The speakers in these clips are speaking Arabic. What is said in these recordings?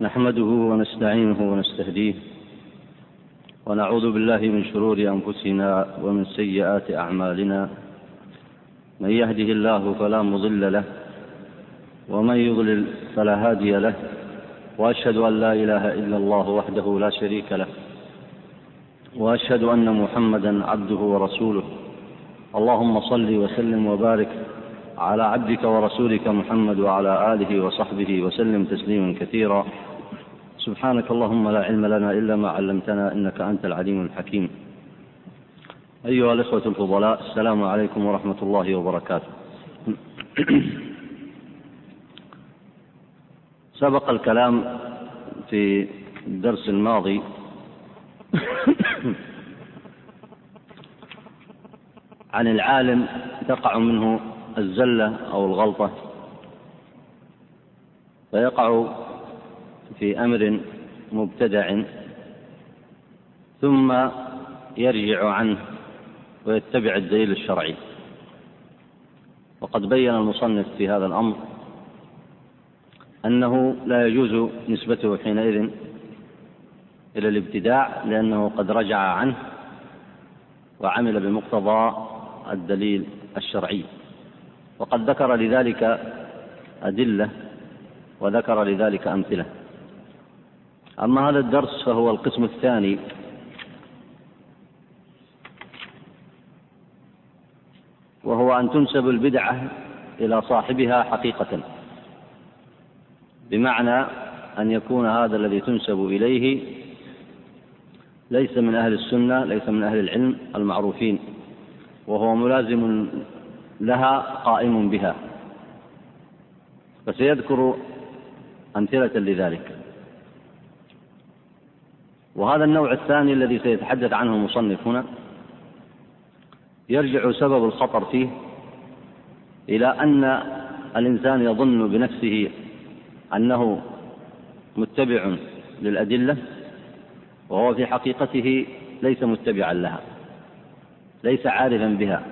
نحمده ونستعينه ونستهديه ونعوذ بالله من شرور أنفسنا ومن سيئات أعمالنا. من يهده الله فلا مضل له ومن يضلل فلا هادي له وأشهد أن لا إله إلا الله وحده لا شريك له وأشهد أن محمدا عبده ورسوله. اللهم صل وسلم وبارك على عبدك ورسولك محمد وعلى آله وصحبه وسلم تسليما كثيرا. سبحانك اللهم لا علم لنا إلا ما علمتنا إنك أنت العليم الحكيم. أيها الإخوة الفضلاء السلام عليكم ورحمة الله وبركاته. سبق الكلام في الدرس الماضي عن العالم تقع منه الزلة أو الغلطة. فيقع في أمر مبتدع. ثم يرجع عنه ويتبع الدليل الشرعي. وقد بين المصنف في هذا الأمر أنه لا يجوز نسبته حينئذ إلى الابتداع لأنه قد رجع عنه وعمل بمقتضى الدليل الشرعي. وقد ذكر لذلك أدلة وذكر لذلك أمثلة. أما هذا الدرس فهو القسم الثاني. وهو أن تنسب البدعة إلى صاحبها حقيقة. بمعنى أن يكون هذا الذي تنسب إليه ليس من أهل السنة ليس من أهل العلم المعروفين وهو ملازم لها قائم بها. فسيذكر أمثلة لذلك. وهذا النوع الثاني الذي سيتحدث عنه المصنف هنا يرجع سبب الخطر فيه إلى أن الإنسان يظن بنفسه أنه متبع للأدلة وهو في حقيقته ليس متبعا لها ليس عارفا بها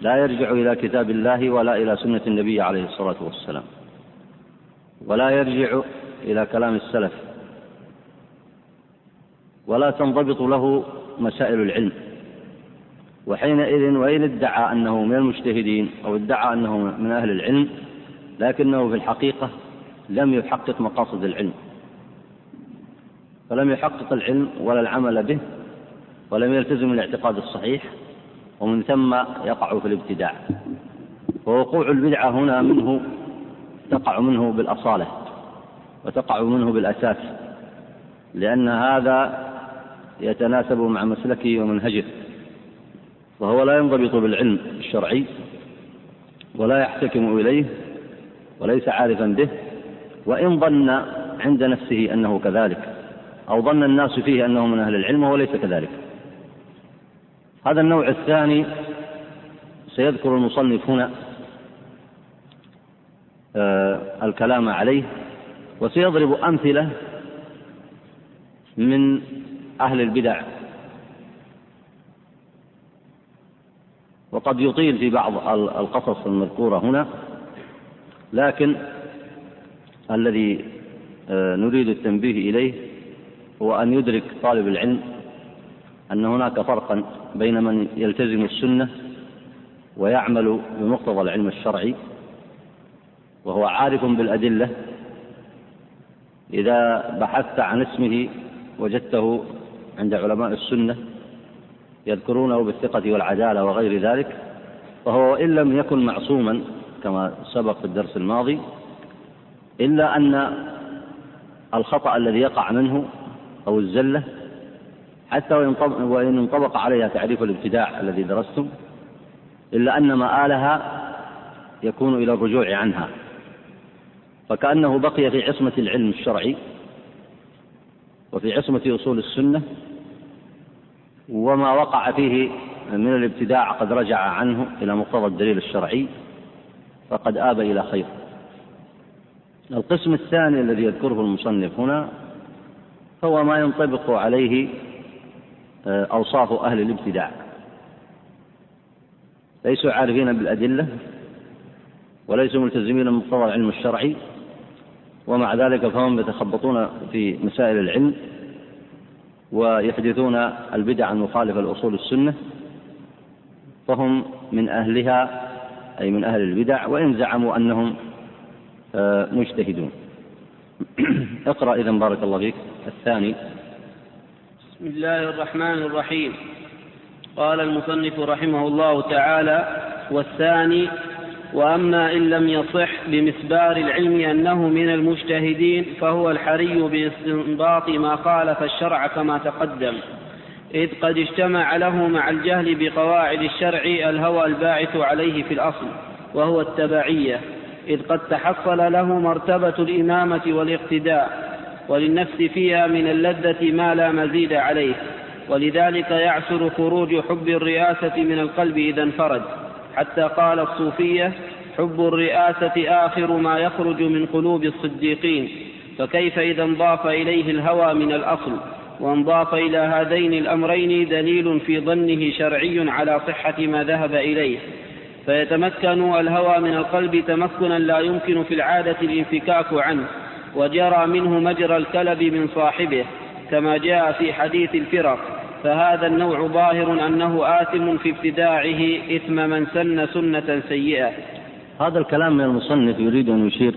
لا يرجع إلى كتاب الله ولا إلى سنة النبي عليه الصلاة والسلام ولا يرجع إلى كلام السلف ولا تنضبط له مسائل العلم. وحينئذ وإن ادعى أنه من المجتهدين أو ادعى أنه من أهل العلم لكنه في الحقيقة لم يحقق مقاصد العلم. فلم يحقق العلم ولا العمل به ولم يلتزم الاعتقاد الصحيح ومن ثم يقع في الابتداع. ووقوع البدعة هنا منه تقع منه بالأصالة وتقع منه بالأساس لأن هذا يتناسب مع مسلكه ومنهجه. وهو لا ينضبط بالعلم الشرعي ولا يحتكم إليه وليس عارفا به وإن ظن عند نفسه أنه كذلك أو ظن الناس فيه أنه من أهل العلم وهو ليس كذلك. هذا النوع الثاني سيذكر المصنف هنا آه الكلام عليه وسيضرب أمثلة من أهل البدع. وقد يطيل في بعض القصص المذكورة هنا لكن الذي آه، نريد التنبيه إليه هو أن يدرك طالب العلم أن هناك فرقا بين من يلتزم السنة ويعمل بمقتضى العلم الشرعي وهو عارف بالأدلة إذا بحثت عن اسمه وجدته عند علماء السنة يذكرونه بالثقة والعدالة وغير ذلك فهو إن لم يكن معصوما كما سبق في الدرس الماضي إلا أن الخطأ الذي يقع منه أو الزلة حتى وإن انطبق عليها تعريف الابتداع الذي درستم إلا أن مآلها يكون إلى الرجوع عنها. فكأنه بقي في عصمة العلم الشرعي وفي عصمة أصول السنة وما وقع فيه من الابتداع قد رجع عنه إلى مقتضى الدليل الشرعي فقد آب إلى خير. القسم الثاني الذي يذكره المصنف هنا هو ما ينطبق عليه آه، أوصاف أهل الابتداع. ليسوا عارفين بالأدلة وليسوا ملتزمين بمقتضى العلم الشرعي ومع ذلك فهم يتخبطون في مسائل العلم. ويحدثون البدع المخالفة لأصول السنة فهم من أهلها أي من أهل البدع وإن زعموا أنهم آه، مجتهدون. اقرأ إذا بارك الله فيك. الثاني. بسم الله الرحمن الرحيم. قال المصنف رحمه الله تعالى والثاني وأما إن لم يصح بمسبار العلم أنه من المجتهدين فهو الحري باستنباط ما خالف الشرع كما تقدم. إذ قد اجتمع له مع الجهل بقواعد الشرع الهوى الباعث عليه في الأصل وهو التبعية. إذ قد تحصل له مرتبة الإمامة والاقتداء وللنفس فيها من اللذة ما لا مزيد عليه. ولذلك يعسر خروج حب الرئاسة من القلب إذا انفرد. حتى قال الصوفية حب الرئاسة آخر ما يخرج من قلوب الصديقين فكيف إذا انضاف إليه الهوى من الأصل؟ وانضاف إلى هذين الأمرين دليل في ظنه شرعي على صحة ما ذهب إليه. فيتمكن الهوى من القلب تمكنا لا يمكن في العادة الانفكاك عنه وجرى منه مجرى الكلب من صاحبه كما جاء في حديث الفرق. فهذا النوع ظاهر أنه آثم في ابتداعه إثم من سن سنة سيئة. هذا الكلام من المصنف يريد أن يشير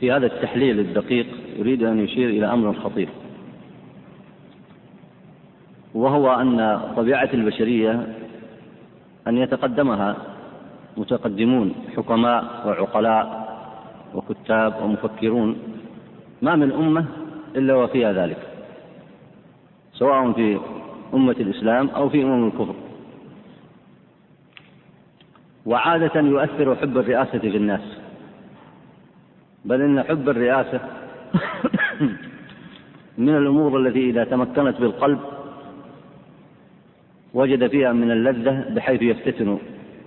في هذا التحليل الدقيق يريد أن يشير إلى أمر خطير. وهو أن طبيعة البشرية أن يتقدمها متقدمون حكماء وعقلاء وكتاب ومفكرون. ما من أمة إلا وفيها ذلك. سواء في أمة الإسلام أو في أمم الكفر. وعادة يؤثر حب الرئاسة في الناس. بل إن حب الرئاسة من الأمور التي إذا تمكنت بالقلب وجد فيها من اللذة بحيث يفتتن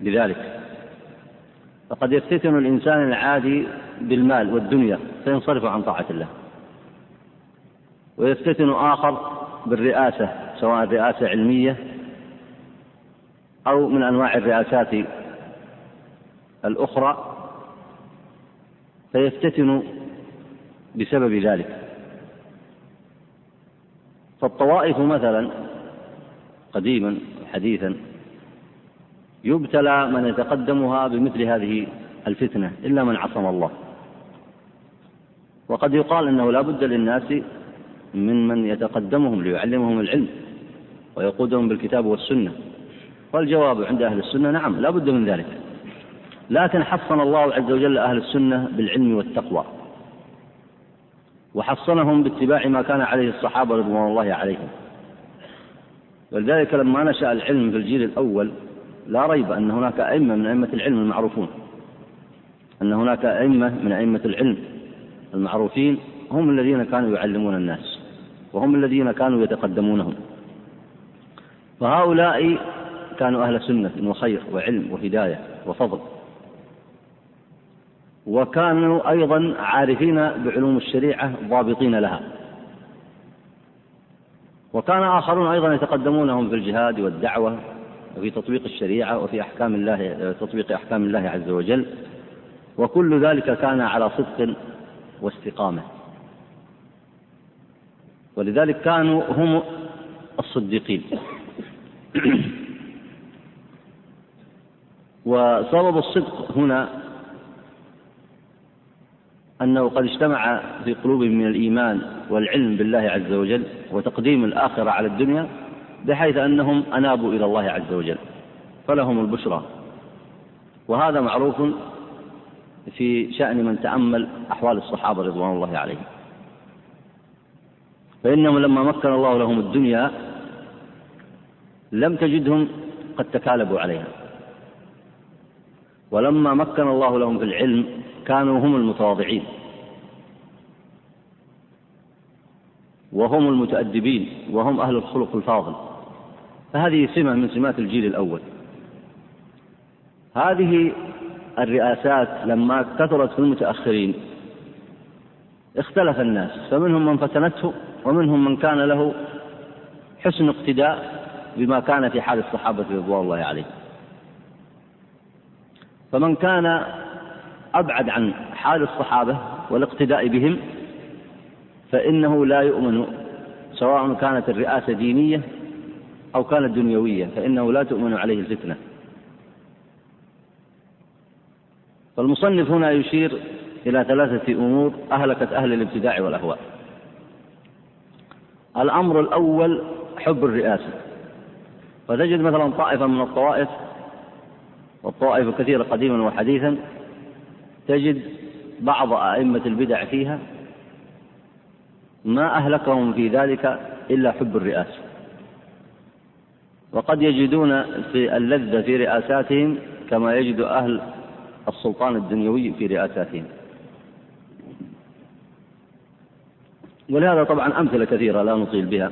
بذلك. فقد يفتتن الإنسان العادي بالمال والدنيا فينصرف عن طاعة الله. ويفتتن آخر بالرئاسة سواء رئاسة علمية أو من أنواع الرئاسات الأخرى فيفتتن بسبب ذلك. فالطوائف مثلا قديما حديثا يبتلى من يتقدمها بمثل هذه الفتنة إلا من عصم الله. وقد يقال أنه لا بد للناس من من يتقدمهم ليعلمهم العلم ويقودهم بالكتاب والسنة. والجواب عند أهل السنة نعم لا بد من ذلك. لكن حصن الله عز وجل أهل السنة بالعلم والتقوى. وحصنهم باتباع ما كان عليه الصحابة رضوان الله عليهم. ولذلك لما نشأ العلم في الجيل الأول لا ريب أن هناك أئمة من أئمة العلم المعروفون. أن هناك أئمة من أئمة العلم المعروفين هم الذين كانوا يعلمون الناس. وهم الذين كانوا يتقدمونهم. فهؤلاء كانوا أهل سنة وخير وعلم وهداية وفضل. وكانوا أيضا عارفين بعلوم الشريعة ضابطين لها. وكان آخرون أيضا يتقدمونهم في الجهاد والدعوة وفي تطبيق الشريعة وفي أحكام الله تطبيق أحكام الله عز وجل. وكل ذلك كان على صدق واستقامة. ولذلك كانوا هم الصديقين. وسبب الصدق هنا أنه قد اجتمع في قلوبهم من الإيمان والعلم بالله عز وجل وتقديم الآخرة على الدنيا بحيث أنهم أنابوا إلى الله عز وجل فلهم البشرى. وهذا معروف في شأن من تأمل أحوال الصحابة رضوان الله عليهم. فإنهم لما مكن الله لهم الدنيا لم تجدهم قد تكالبوا عليها. ولما مكن الله لهم في العلم كانوا هم المتواضعين. وهم المتأدبين وهم أهل الخلق الفاضل. فهذه سمة من سمات الجيل الأول. هذه الرئاسات لما كثرت في المتأخرين اختلف الناس فمنهم من فتنته ومنهم من كان له حسن اقتداء بما كان في حال الصحابة رضوان الله عليهم. فمن كان أبعد عن حال الصحابة والاقتداء بهم فإنه لا يؤمن سواء كانت الرئاسة دينية أو كانت دنيوية فإنه لا تؤمن عليه الفتنة. فالمصنف هنا يشير إلى ثلاثة أمور أهلكت أهل الابتداع والأهواء. الأمر الأول حب الرئاسة. فتجد مثلا طائفة من الطوائف والطوائف كثيرة قديما وحديثا تجد بعض أئمة البدع فيها ما أهلكهم في ذلك إلا حب الرئاسة. وقد يجدون في اللذة في رئاساتهم كما يجد أهل السلطان الدنيوي في رئاساتهم. ولهذا طبعا أمثلة كثيرة لا نطيل بها.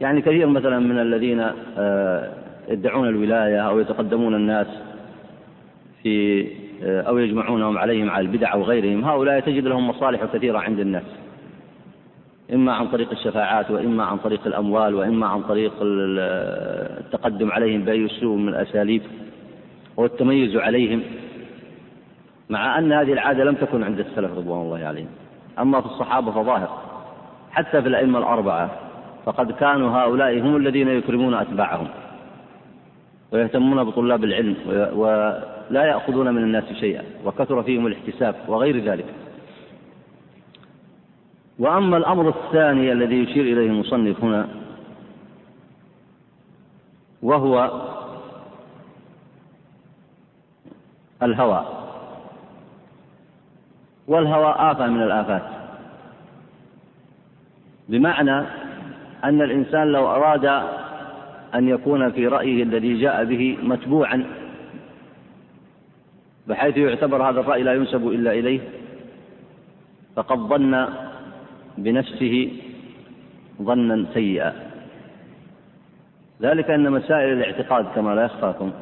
يعني كثير مثلا من الذين آه، يدعون الولاية أو يتقدمون الناس في آه، أو يجمعونهم عليهم على البدع أو غيرهم هؤلاء تجد لهم مصالح كثيرة عند الناس. إما عن طريق الشفاعات وإما عن طريق الأموال وإما عن طريق التقدم عليهم بأي أسلوب من الأساليب والتميز عليهم. مع أن هذه العادة لم تكن عند السلف رضوان الله عليهم. أما في الصحابة فظاهر. حتى في الأئمة الأربعة. فقد كانوا هؤلاء هم الذين يكرمون أتباعهم. ويهتمون بطلاب العلم ولا يأخذون من الناس شيئا. وكثر فيهم الاحتساب وغير ذلك. وأما الأمر الثاني الذي يشير إليه المصنف هنا وهو الهوى. والهوى آفة من الآفات. بمعنى أن الإنسان لو أراد أن يكون في رأيه الذي جاء به متبوعا بحيث يعتبر هذا الرأي لا ينسب إلا إليه فقد ظن بنفسه ظنا سيئا. ذلك أن مسائل الاعتقاد كما لا يخفاكم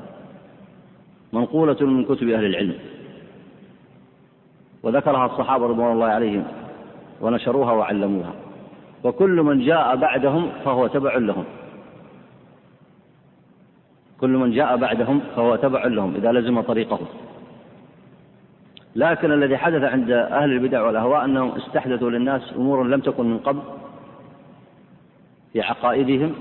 منقولة من كتب أهل العلم. وذكرها الصحابة رضوان الله عليهم ونشروها وعلموها. وكل من جاء بعدهم فهو تبع لهم. كل من جاء بعدهم فهو تبع لهم إذا لزم طريقهم. لكن الذي حدث عند أهل البدع والأهواء أنهم استحدثوا للناس أمورا لم تكن من قبل في عقائدهم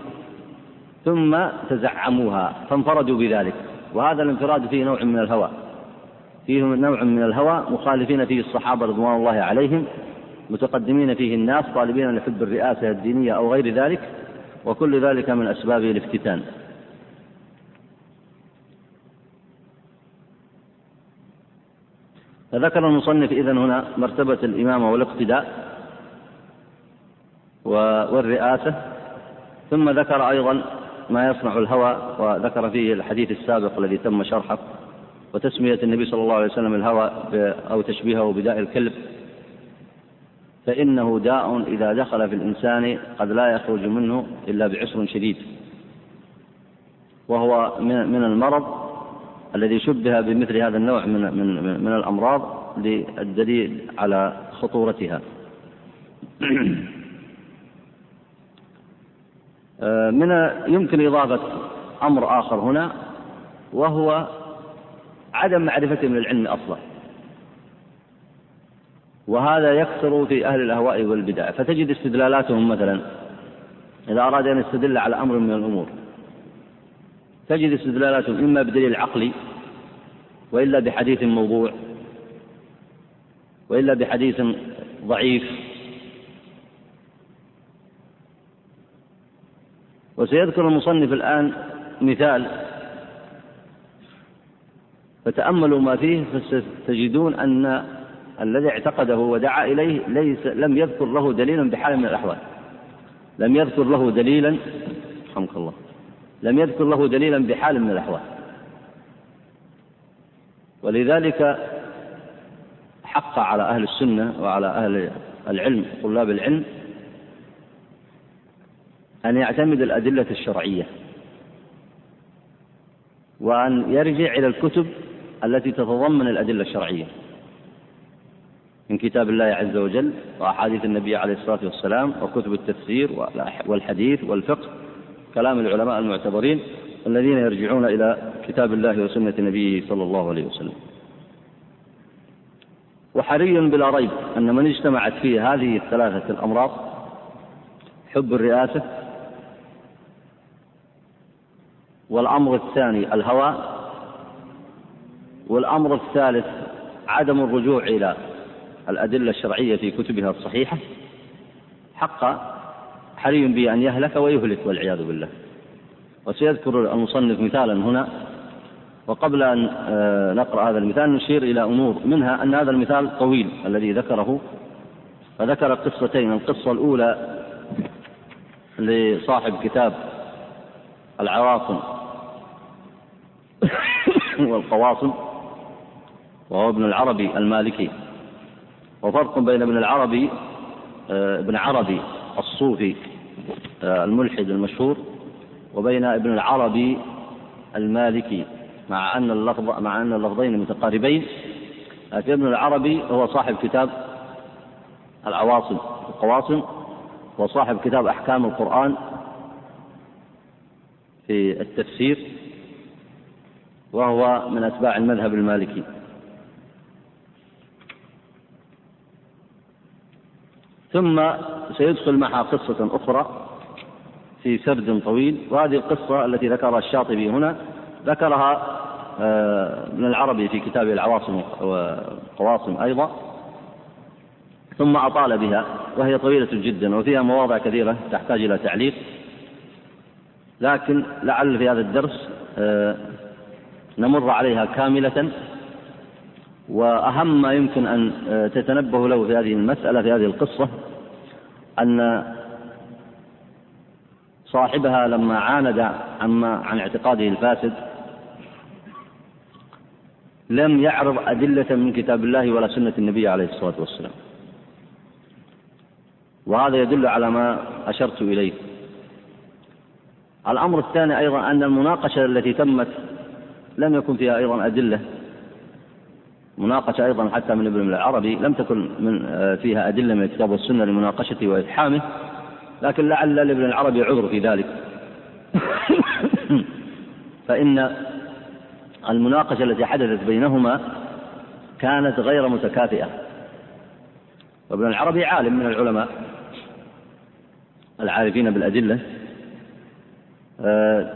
ثم تزعموها فانفردوا بذلك. وهذا الانفراد فيه نوع من الهوى. فيه نوع من الهوى مخالفين فيه الصحابة رضوان الله عليهم متقدمين فيه الناس طالبين لحب الرئاسة الدينية أو غير ذلك وكل ذلك من أسباب الافتتان. فذكر المصنف إذن هنا مرتبة الإمامة والاقتداء والرئاسة ثم ذكر أيضا ما يصنع الهوى وذكر فيه الحديث السابق الذي تم شرحه وتسمية النبي صلى الله عليه وسلم الهوى أو تشبيهه بداء الكلب. فإنه داء إذا دخل في الإنسان قد لا يخرج منه إلا بعسر شديد وهو من المرض الذي شبه بمثل هذا النوع من من من الأمراض للدليل على خطورتها. من يمكن إضافة أمر آخر هنا وهو عدم معرفتهم للعلم أصلا وهذا يكثر في أهل الأهواء والبدع. فتجد استدلالاتهم مثلا إذا أراد أن يستدل على أمر من الأمور تجد استدلالاتهم إما بدليل عقلي وإلا بحديث موضوع وإلا بحديث ضعيف. وسيذكر المصنف الآن مثال فتأملوا ما فيه فستجدون أن الذي اعتقده ودعا إليه ليس لم يذكر له دليلا بحال من الأحوال. لم يذكر له دليلا رحمك الله لم يذكر له دليلا بحال من الأحوال. ولذلك حق على أهل السنة وعلى أهل العلم طلاب العلم أن يعتمد الأدلة الشرعية وأن يرجع إلى الكتب التي تتضمن الأدلة الشرعية. من كتاب الله عز وجل وأحاديث النبي عليه الصلاة والسلام وكتب التفسير والحديث والفقه كلام العلماء المعتبرين الذين يرجعون إلى كتاب الله وسنة نبيه صلى الله عليه وسلم. وحري بلا ريب أن من اجتمعت فيه هذه الثلاثة الأمراض حب الرئاسة والأمر الثاني الهوى والأمر الثالث عدم الرجوع إلى الأدلة الشرعية في كتبها الصحيحة حق حري به أن يهلك ويهلك والعياذ بالله. وسيذكر المصنف مثالا هنا وقبل أن آه، نقرأ هذا المثال نشير إلى أمور منها أن هذا المثال طويل الذي ذكره. فذكر قصتين القصة الأولى لصاحب كتاب العواصم والقواصم وهو ابن العربي المالكي. وفرق بين ابن العربي آه، ابن عربي الصوفي آه، الملحد المشهور وبين ابن العربي المالكي مع أن اللفظ مع أن اللفظين متقاربين لكن ابن العربي هو صاحب كتاب العواصم القواصم وصاحب كتاب أحكام القرآن في التفسير وهو من أتباع المذهب المالكي. ثم سيدخل معها قصة أخرى في سرد طويل. وهذه القصة التي ذكرها الشاطبي هنا ذكرها آه، ابن العربي في كتابه العواصم والقواصم أيضا. ثم أطال بها وهي طويلة جدا وفيها مواضع كثيرة تحتاج إلى تعليق. لكن لعل في هذا الدرس آه، نمر عليها كاملة. وأهم ما يمكن أن آه، تتنبه له في هذه المسألة في هذه القصة أن صاحبها لما عاند عما عن اعتقاده الفاسد لم يعرض أدلة من كتاب الله ولا سنة النبي عليه الصلاة والسلام. وهذا يدل على ما أشرت إليه. الأمر الثاني أيضا أن المناقشة التي تمت لم يكن فيها أيضا أدلة. مناقشة أيضا حتى من ابن العربي لم تكن من آه، فيها أدلة من الكتاب والسنة لمناقشته وإفحامه لكن لعل لابن العربي عذر في ذلك. فإن المناقشة التي حدثت بينهما كانت غير متكافئة. وابن العربي عالم من العلماء العارفين بالأدلة آه،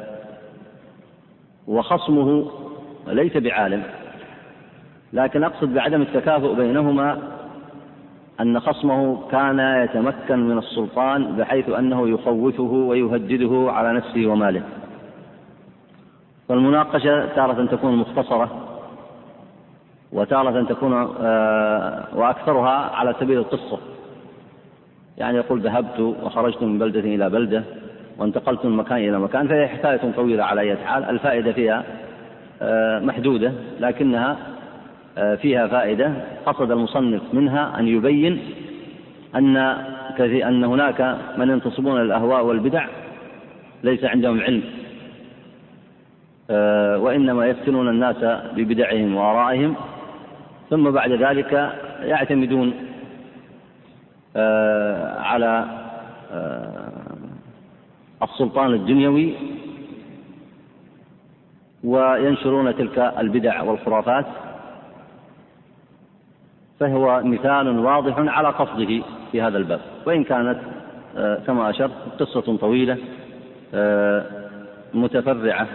وخصمه ليس بعالم. لكن أقصد بعدم التكافؤ بينهما أن خصمه كان يتمكن من السلطان بحيث أنه يخوفه ويهدده على نفسه وماله. فالمناقشة تارة تكون مختصرة وتارة تكون آه، وأكثرها على سبيل القصة. يعني يقول ذهبت وخرجت من بلدة إلى بلدة وانتقلت من مكان إلى مكان فهي حكاية طويلة على أي حال الفائدة فيها آه، محدودة لكنها فيها فائدة قصد المصنف منها أن يبين أن أن هناك من ينتصبون للأهواء والبدع ليس عندهم علم آه، وإنما يفتنون الناس ببدعهم وآرائهم ثم بعد ذلك يعتمدون آه، على السلطان الدنيوي وينشرون تلك البدع والخرافات. فهو مثال واضح على قصده في هذا الباب. وإن كانت آه، كما أشرت قصة طويلة آه، متفرعة.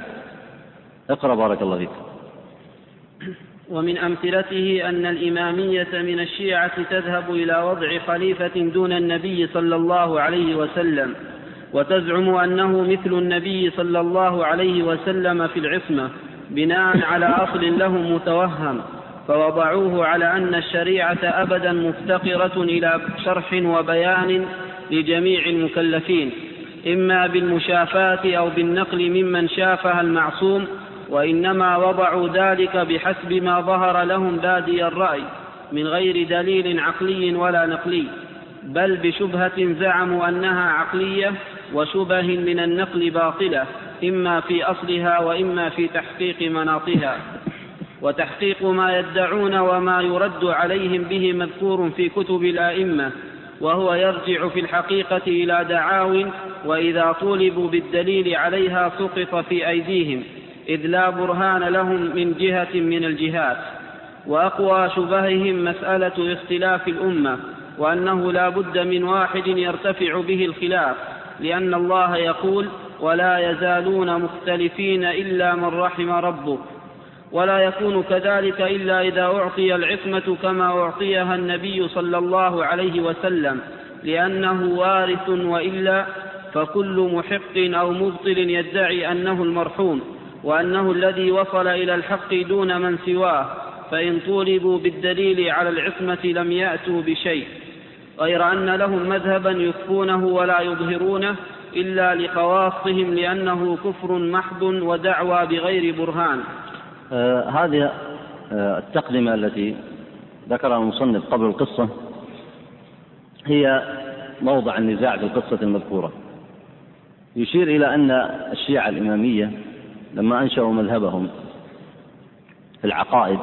اقرأ بارك الله فيك. ومن أمثلته أن الإمامية من الشيعة تذهب إلى وضع خليفة دون النبي صلى الله عليه وسلم وتزعم أنه مثل النبي صلى الله عليه وسلم في العصمة بناء على أصل له متوهم. فوضعوه على أن الشريعة أبدا مفتقرة إلى شرح وبيان لجميع المكلفين إما بالمشافاة أو بالنقل ممن شافها المعصوم وإنما وضعوا ذلك بحسب ما ظهر لهم بادي الرأي من غير دليل عقلي ولا نقلي بل بشبهة زعموا أنها عقلية وشبه من النقل باطلة إما في أصلها وإما في تحقيق مناطها وتحقيق ما يدعون وما يرد عليهم به مذكور في كتب الأئمة وهو يرجع في الحقيقة إلى دعاو وإذا طولبوا بالدليل عليها سقط في أيديهم إذ لا برهان لهم من جهة من الجهات. وأقوى شبههم مسألة اختلاف الأمة وأنه لا بد من واحد يرتفع به الخلاف لأن الله يقول ولا يزالون مختلفين إلا من رحم ربك. ولا يكون كذلك إلا إذا أعطي العصمة كما أعطيها النبي صلى الله عليه وسلم لأنه وارث وإلا فكل محق أو مبطل يدعي أنه المرحوم وأنه الذي وصل إلى الحق دون من سواه فإن طولبوا بالدليل على العصمة لم يأتوا بشيء. غير أن لهم مذهبا يخفونه ولا يظهرونه إلا لخواصهم لأنه كفر محض ودعوى بغير برهان. هذه آه التقدمة التي ذكرها المصنف قبل القصة هي موضع النزاع في القصة المذكورة. يشير إلى أن الشيعة الإمامية لما أنشأوا مذهبهم في العقائد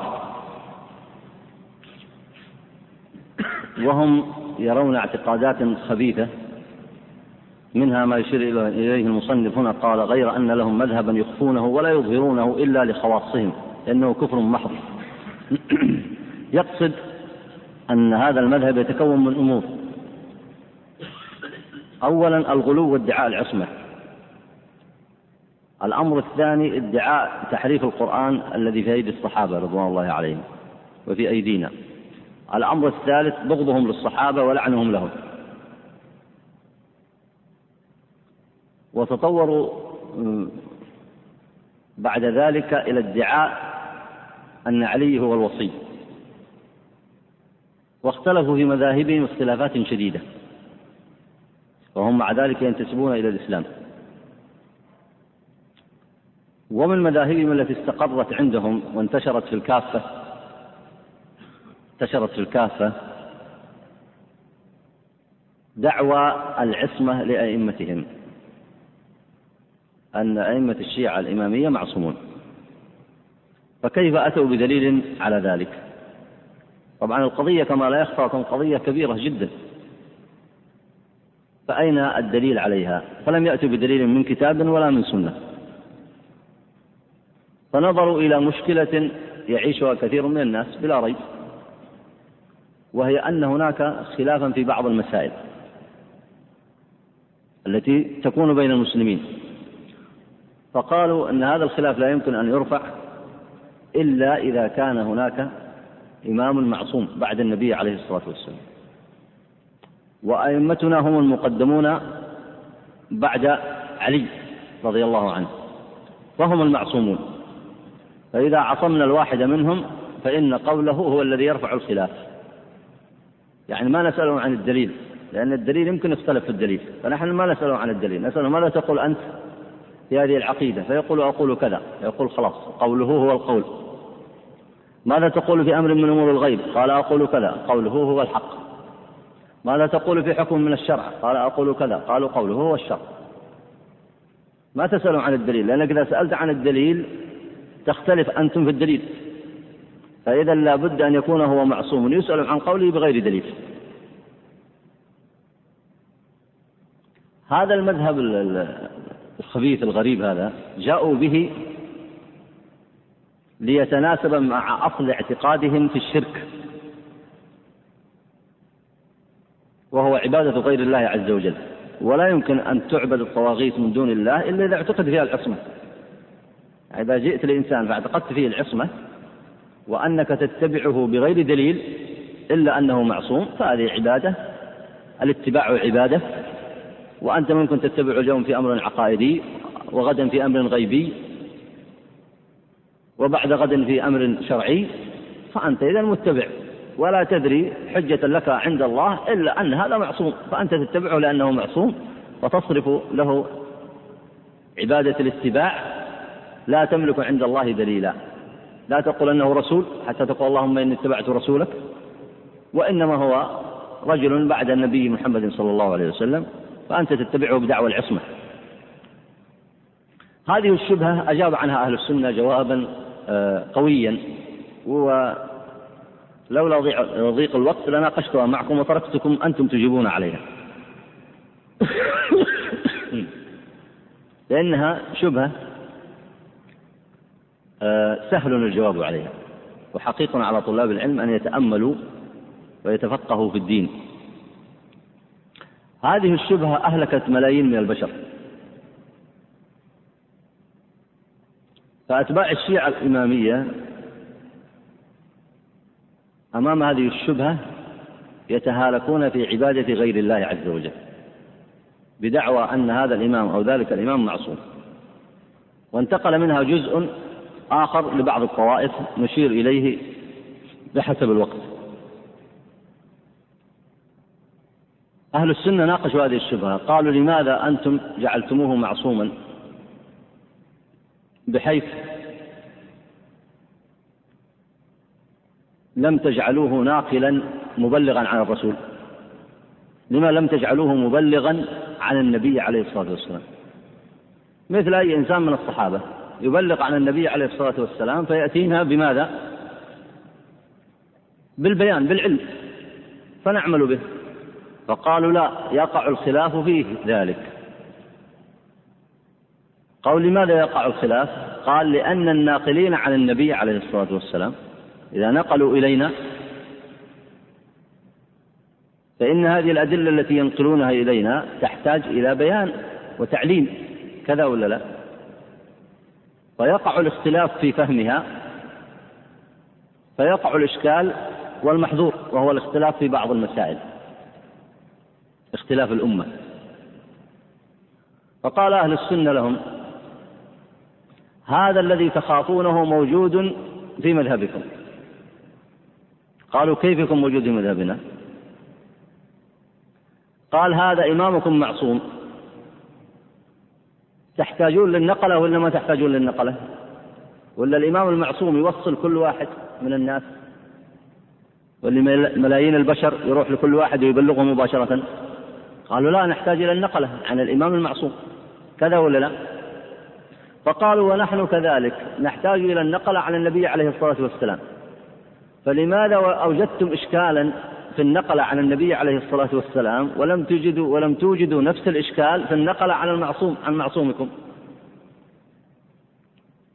وهم يرون اعتقادات خبيثة منها ما يشير إليه المصنف هنا قال غير أن لهم مذهبا يخفونه ولا يظهرونه إلا لخواصهم لأنه كفر محض. يقصد أن هذا المذهب يتكون من أمور. أولا الغلو وادعاء العصمة. الأمر الثاني ادعاء تحريف القرآن الذي في أيدي الصحابة رضوان الله عليهم وفي أيدينا. الأمر الثالث بغضهم للصحابة ولعنهم لهم. وتطوروا بعد ذلك إلى ادعاء أن علي هو الوصي. واختلفوا في مذاهبهم اختلافات شديدة. وهم مع ذلك ينتسبون إلى الإسلام. ومن مذاهبهم التي استقرت عندهم وانتشرت في الكافة انتشرت في الكافة دعوى العصمة لأئمتهم. أن أئمة الشيعة الإمامية معصومون. فكيف أتوا بدليل على ذلك؟ طبعا القضية كما لا يخفى قضية كبيرة جدا. فأين الدليل عليها؟ فلم يأتوا بدليل من كتاب ولا من سنة. فنظروا إلى مشكلة يعيشها كثير من الناس بلا ريب وهي أن هناك خلافا في بعض المسائل التي تكون بين المسلمين. فقالوا أن هذا الخلاف لا يمكن أن يرفع إلا إذا كان هناك إمام معصوم بعد النبي عليه الصلاة والسلام. وأئمتنا هم المقدمون بعد علي رضي الله عنه فهم المعصومون. فإذا عصمنا الواحد منهم فإن قوله هو الذي يرفع الخلاف. يعني ما نسأله عن الدليل لأن الدليل يمكن يختلف في الدليل فنحن ما نسأله عن الدليل. نسأله ماذا تقول أنت؟ في هذه العقيدة فيقول أقول كذا يقول خلاص قوله هو القول. ماذا تقول في أمر من أمور الغيب؟ قال أقول كذا قوله هو الحق. ماذا تقول في حكم من الشرع؟ قال أقول كذا قالوا قوله هو الشرع. ما تسألوا عن الدليل لأنك إذا سألت عن الدليل تختلف أنتم في الدليل. فإذا لا بد أن يكون هو معصوم يسأل عن قوله بغير دليل. هذا المذهب الخبيث الغريب هذا جاءوا به ليتناسب مع أصل اعتقادهم في الشرك. وهو عبادة غير الله عز وجل. ولا يمكن أن تعبد الطواغيت من دون الله إلا إذا اعتقد فيها العصمة. إذا جئت لإنسان فاعتقدت فيه العصمة وأنك تتبعه بغير دليل إلا أنه معصوم فهذه عبادة الاتباع عبادة. وأنت ممكن تتبع اليوم في أمر عقائدي وغدا في أمر غيبي وبعد غد في أمر شرعي فأنت إذا متبع. ولا تدري حجة لك عند الله إلا أن هذا معصوم. فأنت تتبعه لأنه معصوم وتصرف له عبادة الاتباع. لا تملك عند الله دليلا. لا تقول أنه رسول حتى تقول اللهم إني اتبعت رسولك. وإنما هو رجل بعد النبي محمد صلى الله عليه وسلم. فأنت تتبعه بدعوى العصمة. هذه الشبهة أجاب عنها أهل السنة جوابا آه، قويا. ولولا ضيق الوقت لناقشتها معكم وتركتكم أنتم تجيبون عليها. لأنها شبهة آه، سهل الجواب عليها. وحقيق على طلاب العلم أن يتأملوا ويتفقهوا في الدين. هذه الشبهة أهلكت ملايين من البشر. فأتباع الشيعة الإمامية أمام هذه الشبهة يتهالكون في عبادة غير الله عز وجل بدعوى أن هذا الإمام أو ذلك الإمام معصوم. وانتقل منها جزء آخر لبعض الطوائف نشير إليه بحسب الوقت. أهل السنة ناقشوا هذه الشبهة. قالوا لماذا أنتم جعلتموه معصوما؟ بحيث لم تجعلوه ناقلا مبلغا عن الرسول. لما لم تجعلوه مبلغا عن النبي عليه الصلاة والسلام. مثل أي إنسان من الصحابة. يبلغ عن النبي عليه الصلاة والسلام فيأتينا بماذا؟ بالبيان بالعلم. فنعمل به. فقالوا لا يقع الخلاف فيه ذلك. قول لماذا يقع الخلاف؟ قال لأن الناقلين عن النبي عليه الصلاة والسلام إذا نقلوا إلينا فإن هذه الأدلة التي ينقلونها إلينا تحتاج إلى بيان وتعليم كذا ولا لا؟ فيقع الاختلاف في فهمها فيقع الإشكال والمحظور وهو الاختلاف في بعض المسائل. اختلاف الأمة. فقال أهل السنة لهم هذا الذي تخافونه موجود في مذهبكم. قالوا كيف يكون موجود في مذهبنا؟ قال هذا إمامكم معصوم. تحتاجون للنقلة ولا ما تحتاجون للنقلة؟ ولا الإمام المعصوم يوصل كل واحد من الناس؟ واللي ملايين البشر يروح لكل واحد ويبلغه مباشرة؟ قالوا لا نحتاج إلى النقلة عن الإمام المعصوم. كذا ولا لا؟ فقالوا ونحن كذلك نحتاج إلى النقلة عن النبي عليه الصلاة والسلام. فلماذا أوجدتم إشكالا في النقل عن النبي عليه الصلاة والسلام ولم تجدوا ولم توجدوا نفس الإشكال في النقل عن المعصوم عن معصومكم؟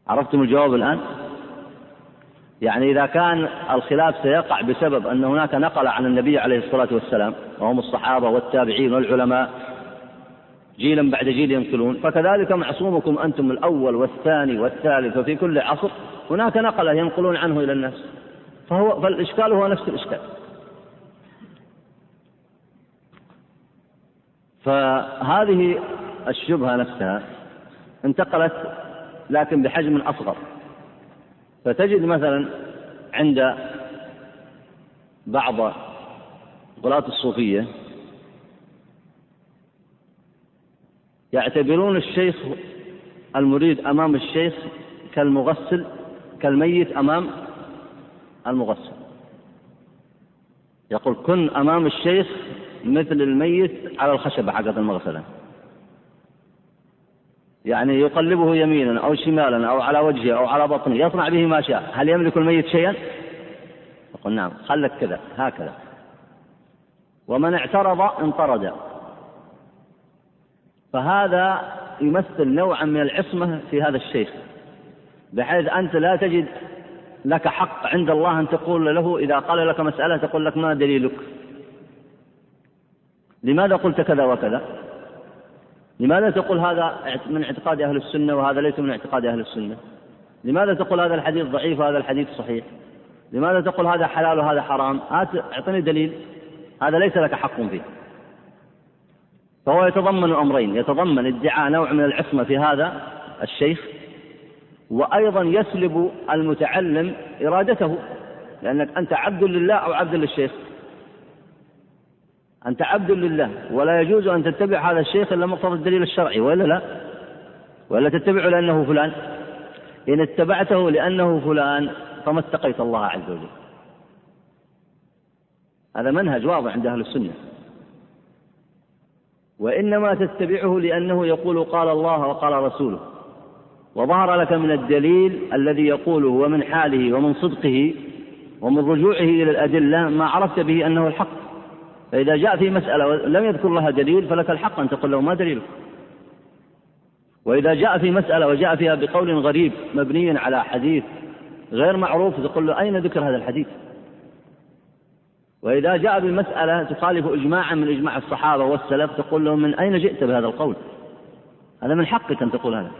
عرفتم الجواب الآن؟ يعني إذا كان الخلاف سيقع بسبب أن هناك نقل عن النبي عليه الصلاة والسلام وهم الصحابة والتابعين والعلماء جيلا بعد جيل ينقلون فكذلك معصومكم أنتم الأول والثاني والثالث وفي كل عصر هناك نقلة ينقلون عنه إلى الناس. فهو فالإشكال هو نفس الإشكال. فهذه الشبهة نفسها انتقلت لكن بحجم أصغر. فتجد مثلا عند بعض غلاة الصوفية يعتبرون الشيخ المريد أمام الشيخ كالمغسل كالميت أمام المغسل. يقول كن أمام الشيخ مثل الميت على الخشبة حقت المغسلة. يعني يقلبه يمينا أو شمالا أو على وجهه أو على بطنه يصنع به ما شاء. هل يملك الميت شيئا؟ يقول نعم خلك كذا هكذا. ومن اعترض انطرد. فهذا يمثل نوعا من العصمة في هذا الشيخ بحيث أنت لا تجد لك حق عند الله أن تقول له إذا قال لك مسألة تقول لك ما دليلك؟ لماذا قلت كذا وكذا؟ لماذا تقول هذا من اعتقاد أهل السنة وهذا ليس من اعتقاد أهل السنة؟ لماذا تقول هذا الحديث ضعيف وهذا الحديث صحيح؟ لماذا تقول هذا حلال وهذا حرام؟ أعطني دليل هذا ليس لك حق فيه. فهو يتضمن أمرين يتضمن ادعاء نوع من العصمة في هذا الشيخ وأيضا يسلب المتعلم إرادته لأنك أنت عبد لله أو عبد للشيخ. أنت عبد لله ولا يجوز أن تتبع هذا الشيخ إلا مقتضى الدليل الشرعي وإلا لا؟ ولا تتبعه لأنه فلان؟ إن اتبعته لأنه فلان فما اتقيت الله عز وجل. هذا منهج واضح عند أهل السنة. وإنما تتبعه لأنه يقول قال الله وقال رسوله. وظهر لك من الدليل الذي يقوله ومن حاله ومن صدقه ومن رجوعه إلى الأدلة ما عرفت به أنه الحق. فإذا جاء في مسألة لم يذكر لها دليل فلك الحق أن تقول له ما دليلك وإذا جاء في مسألة وجاء فيها بقول غريب مبني على حديث غير معروف تقول له أين ذكر هذا الحديث؟ وإذا جاء بمسألة تخالف إجماعا من إجماع الصحابة والسلف تقول له من أين جئت بهذا القول؟ هذا من حقك أن تقول هذا.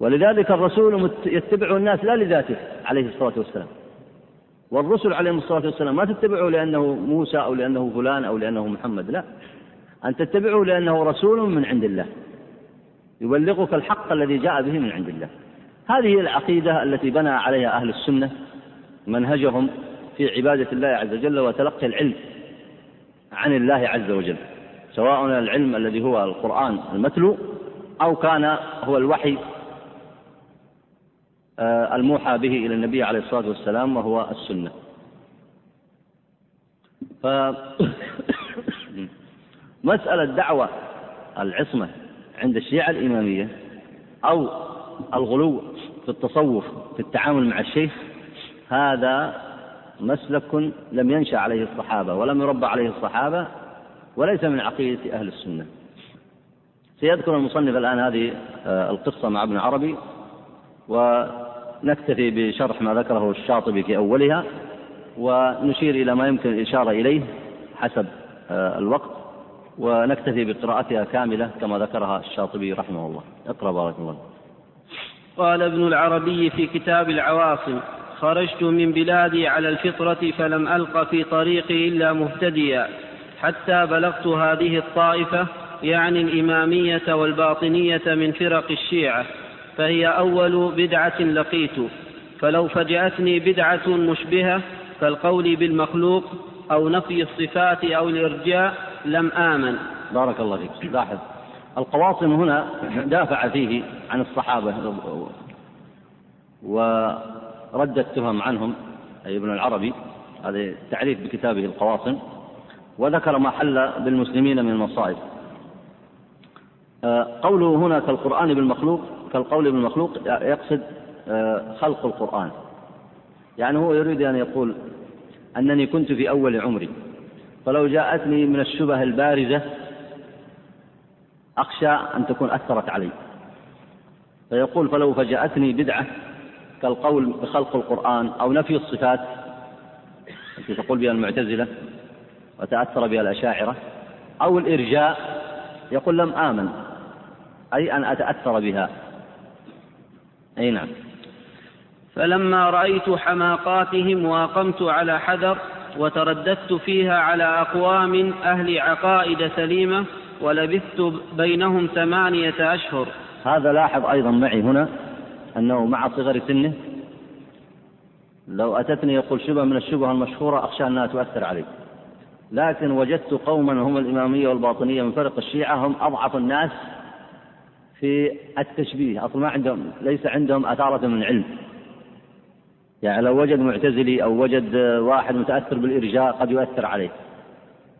ولذلك الرسول يتبع الناس لا لذاته عليه الصلاة والسلام. والرسل عليهم الصلاة والسلام ما تتبعه لأنه موسى أو لأنه فلان أو لأنه محمد لا. أن تتبعه لأنه رسول من عند الله. يبلغك الحق الذي جاء به من عند الله. هذه العقيدة التي بنى عليها أهل السنة منهجهم في عبادة الله عز وجل وتلقي العلم عن الله عز وجل. سواء العلم الذي هو القرآن المتلو أو كان هو الوحي الموحى به إلى النبي عليه الصلاة والسلام وهو السنة. ف مسألة دعوة العصمة عند الشيعة الإمامية أو الغلو في التصوف في التعامل مع الشيخ هذا مسلك لم ينشأ عليه الصحابة ولم يربى عليه الصحابة وليس من عقيدة أهل السنة. سيذكر المصنف الآن هذه آه، القصة مع ابن عربي ونكتفي بشرح ما ذكره الشاطبي في أولها ونشير إلى ما يمكن الإشارة إليه حسب آه، الوقت ونكتفي بقراءتها كاملة كما ذكرها الشاطبي رحمه الله. اقرأ بارك الله قال ابن العربي في كتاب العواصم خرجت من بلادي على الفطرة فلم ألق في طريقي إلا مهتديا حتى بلغت هذه الطائفة يعني الإمامية والباطنية من فرق الشيعة. فهي أول بدعة لقيت فلو فجأتني بدعة مشبهة كالقول بالمخلوق أو نفي الصفات أو الإرجاء لم آمن. بارك الله فيك. لاحظ القواصم هنا دافع فيه عن الصحابة. ورد التهم عنهم أي ابن العربي هذا تعريف بكتابه القواصم. وذكر ما حل بالمسلمين من المصائب. آه، قوله هنا كالقرآن بالمخلوق كالقول بالمخلوق يقصد آه، خلق القرآن. يعني هو يريد أن يقول أنني كنت في أول عمري فلو جاءتني من الشبه البارزة أخشى أن تكون أثرت علي. فيقول فلو فجأتني بدعة كالقول بخلق القرآن أو نفي الصفات التي تقول بها المعتزلة وتأثر بها الأشاعرة أو الإرجاء يقول لم آمن أي أن أتأثر بها. أي نعم. فلما رأيت حماقاتهم وأقمت على حذر وترددت فيها على أقوام أهل عقائد سليمة ولبثت بينهم ثمانية أشهر. هذا لاحظ أيضا معي هنا أنه مع صغر سنه لو أتتني يقول شبه من الشبه المشهورة أخشى أنها تؤثر علي. لكن وجدت قوما هم الإمامية والباطنية من فرق الشيعة هم أضعف الناس في التشبيه أصلا ما عندهم ليس عندهم أثارة من علم يعني لو وجد معتزلي أو وجد واحد متأثر بالإرجاء قد يؤثر عليه.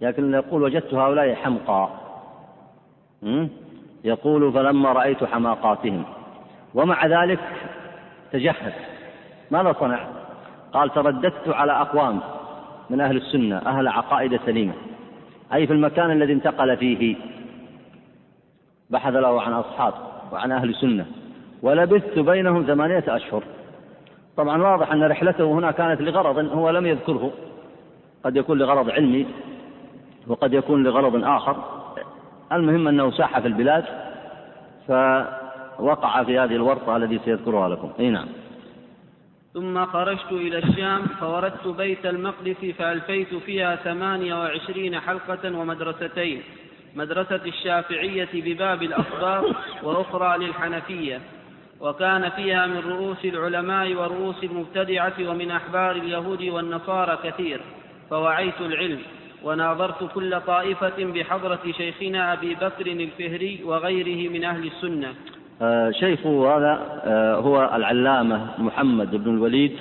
لكن يقول وجدت هؤلاء حمقى يقول فلما رأيت حماقاتهم. ومع ذلك تجهز. ماذا صنع؟ قال ترددت على أقوام من أهل السنة أهل عقائد سليمة. أي في المكان الذي انتقل فيه بحث له عن أصحاب وعن أهل سنة ولبثت بينهم ثمانية أشهر. طبعا واضح أن رحلته هنا كانت لغرض هو لم يذكره. قد يكون لغرض علمي وقد يكون لغرض آخر. المهم أنه ساح في البلاد فوقع في هذه الورطة التي سيذكرها لكم. أي نعم. ثم خرجت إلى الشام فوردت بيت المقدس فألفيت فيها ثمانية وعشرين حلقة ومدرستين. مدرسة الشافعية بباب الأخبار وأخرى للحنفية وكان فيها من رؤوس العلماء ورؤوس المبتدعة ومن أحبار اليهود والنصارى كثير فوعيت العلم وناظرت كل طائفة بحضرة شيخنا أبي بكر الفهري وغيره من أهل السنة. آه شيخه هذا آه هو العلامة محمد بن الوليد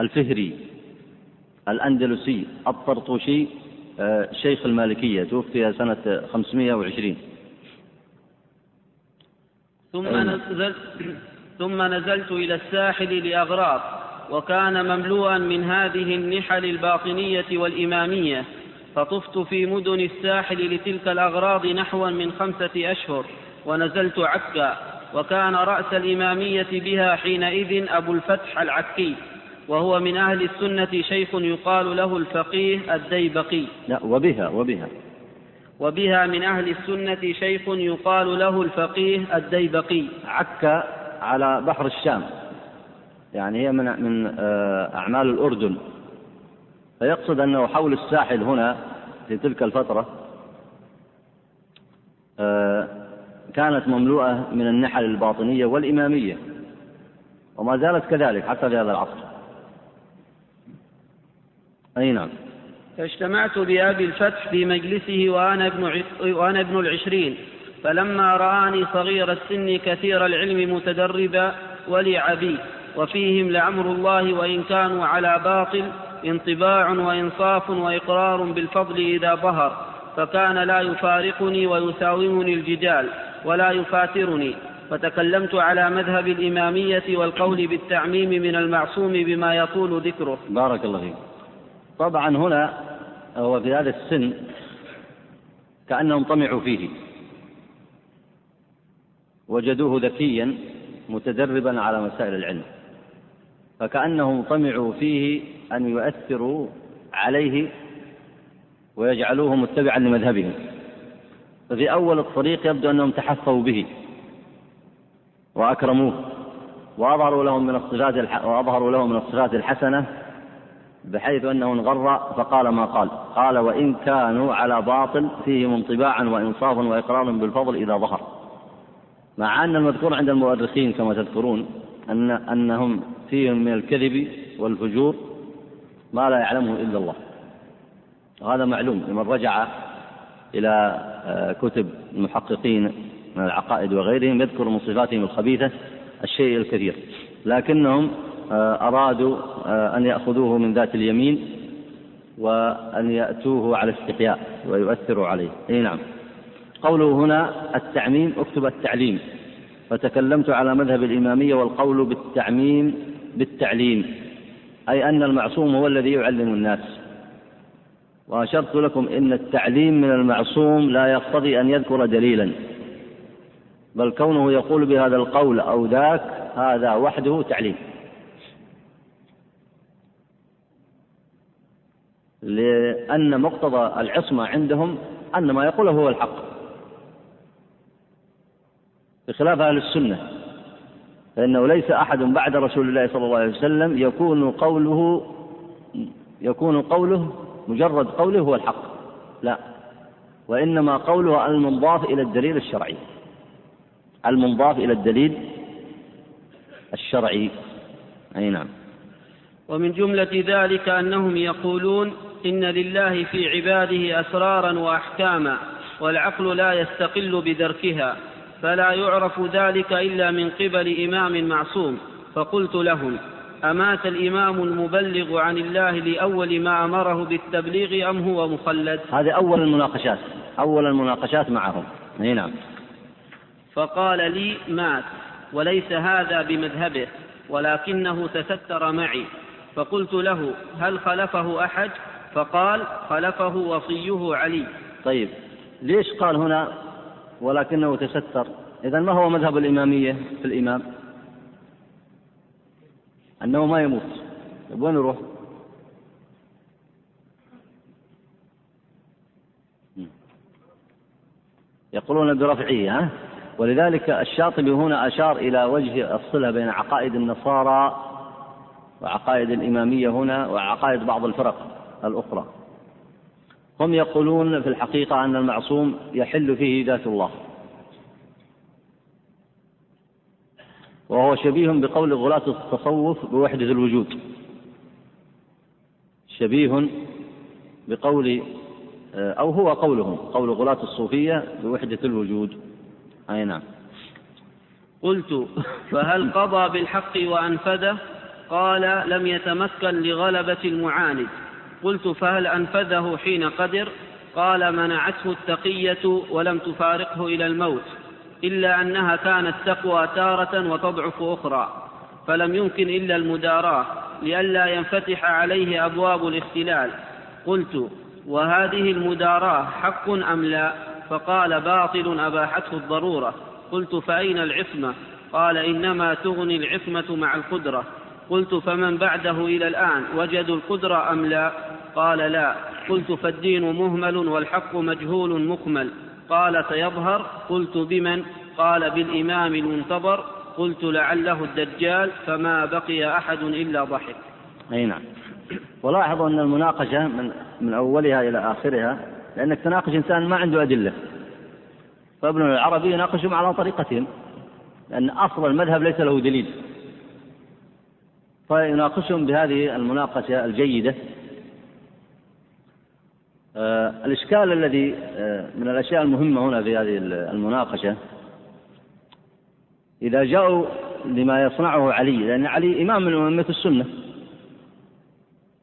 الفهري الأندلسي الطرطوشي شيخ المالكية توفي سنة 520 ثم نزلت ثم نزلت إلى الساحل لأغراض وكان مملوءا من هذه النحل الباطنية والإمامية فطفت في مدن الساحل لتلك الأغراض نحوا من خمسة أشهر ونزلت عكا وكان رأس الإمامية بها حينئذ أبو الفتح العكي. وهو من أهل السنة شيخ يقال له الفقيه الديبقي. لا وبها وبها. وبها من أهل السنة شيخ يقال له الفقيه الديبقي. عكا على بحر الشام. يعني هي من من آه، أعمال الأردن. فيقصد أنه حول الساحل هنا في تلك الفترة آه، كانت مملوءة من النحل الباطنية والإمامية. وما زالت كذلك حتى في هذا العصر. أي نعم. فاجتمعت بأبي الفتح في مجلسه وأنا ابن, وأنا ابن العشرين فلما رآني صغير السن كثير العلم متدربا ولي بي وفيهم لعمر الله وإن كانوا على باطل انطباع وإنصاف وإقرار بالفضل إذا ظهر فكان لا يفارقني ويساومني الجدال ولا يفاترني. فتكلمت على مذهب الإمامية والقول بالتعميم من المعصوم بما يطول ذكره. بارك الله فيك. طبعا هنا هو في هذا السن كأنهم طمعوا فيه. وجدوه ذكيا متدربا على مسائل العلم. فكأنهم طمعوا فيه أن يؤثروا عليه ويجعلوه متبعا لمذهبهم. ففي أول الطريق يبدو أنهم تحفوا به وأكرموه وأظهروا لهم من الصفات وأظهروا لهم من الصفات الحسنة بحيث أنه انغر فقال ما قال. قال وإن كانوا على باطل فيهم انطباعا وإنصافا وإقرار بالفضل إذا ظهر. مع أن المذكور عند المؤرخين كما تذكرون أن أنهم فيهم من الكذب والفجور ما لا يعلمه إلا الله. وهذا معلوم لمن رجع إلى آه، كتب المحققين من العقائد وغيرهم يذكر من صفاتهم الخبيثة الشيء الكثير. لكنهم أرادوا آه، أن يأخذوه من ذات اليمين وأن يأتوه على استحياء ويؤثروا عليه. أي نعم. قوله هنا التعميم اكتب التعليم. فتكلمت على مذهب الإمامية والقول بالتعميم بالتعليم. أي أن المعصوم هو الذي يعلم الناس. وأشرت لكم إن التعليم من المعصوم لا يقتضي أن يذكر دليلا. بل كونه يقول بهذا القول أو ذاك هذا وحده تعليم. لأن مقتضى العصمة عندهم أن ما يقوله هو الحق. بخلاف أهل السنة فإنه ليس أحد بعد رسول الله صلى الله عليه وسلم يكون قوله يكون قوله مجرد قوله هو الحق. لا وإنما قوله المنضاف إلى الدليل الشرعي. المنضاف إلى الدليل الشرعي. أي نعم. ومن جملة ذلك أنهم يقولون إن لله في عباده أسرارا وأحكاما والعقل لا يستقل بدركها فلا يعرف ذلك إلا من قبل إمام معصوم فقلت لهم أمات الإمام المبلغ عن الله لأول ما أمره بالتبليغ أم هو مخلد؟ هذه أول المناقشات أول المناقشات معهم. نعم. فقال لي مات وليس هذا بمذهبه ولكنه تستر معي. فقلت له هل خلفه أحد؟ فقال خلفه وصيه علي. طيب ليش قال هنا ولكنه تستر؟ إذا ما هو مذهب الإمامية في الإمام؟ أنه ما يموت. طيب وين يروح؟ يقولون برفعه ها؟ ولذلك الشاطبي هنا أشار إلى وجه الصلة بين عقائد النصارى وعقائد الإمامية هنا وعقائد بعض الفرق الأخرى. هم يقولون في الحقيقة أن المعصوم يحل فيه ذات الله. وهو شبيه بقول غلاة التصوف بوحدة الوجود. شبيه بقول أو هو قولهم قول غلاة الصوفية بوحدة الوجود. أي نعم. قلت فهل قضى بالحق وأنفذه؟ قال لم يتمكن لغلبة المعاند. قلت فهل أنفذه حين قدر؟ قال منعته التقية ولم تفارقه إلى الموت إلا أنها كانت تقوى تارة وتضعف أخرى. فلم يمكن إلا المداراة لئلا ينفتح عليه أبواب الاختلال. قلت وهذه المداراة حق أم لا؟ فقال باطل أباحته الضرورة. قلت فأين العصمة؟ قال إنما تغني العصمة مع القدرة. قلت فمن بعده إلى الآن وجدوا القدرة أم لا؟ قال لا. قلت فالدين مهمل والحق مجهول مكمل. قال سيظهر. قلت بمن؟ قال بالإمام المنتظر. قلت لعله الدجال فما بقي أحد إلا ضحك. أي نعم. ولاحظوا أن المناقشة من, من أولها إلى آخرها لأنك تناقش إنسان ما عنده أدلة. فابن العربي يناقشهم على طريقتهم لأن أصل المذهب ليس له دليل. فيناقشهم بهذه المناقشة الجيدة. آه الإشكال الذي آه من الأشياء المهمة هنا في هذه المناقشة إذا جاءوا لما يصنعه علي لأن علي إمام من أئمة السنة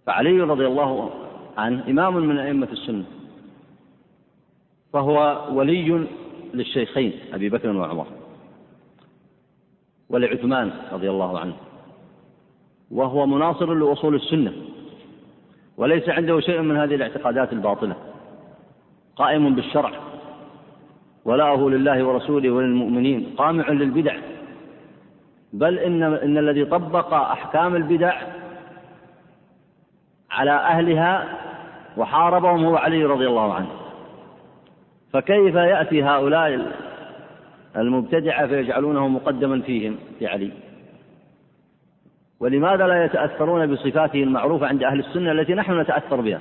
فعلي رضي الله عنه إمام من أئمة السنة فهو ولي للشيخين أبي بكر وعمر ولعثمان رضي الله عنه. وهو مناصر لأصول السنة وليس عنده شيء من هذه الاعتقادات الباطلة. قائم بالشرع ولاءه لله ورسوله وللمؤمنين قامع للبدع. بل إن, إن الذي طبق أحكام البدع على أهلها وحاربهم هو علي رضي الله عنه. فكيف يأتي هؤلاء المبتدعة فيجعلونه مقدما فيهم في علي؟ ولماذا لا يتأثرون بصفاته المعروفة عند أهل السنة التي نحن نتأثر بها؟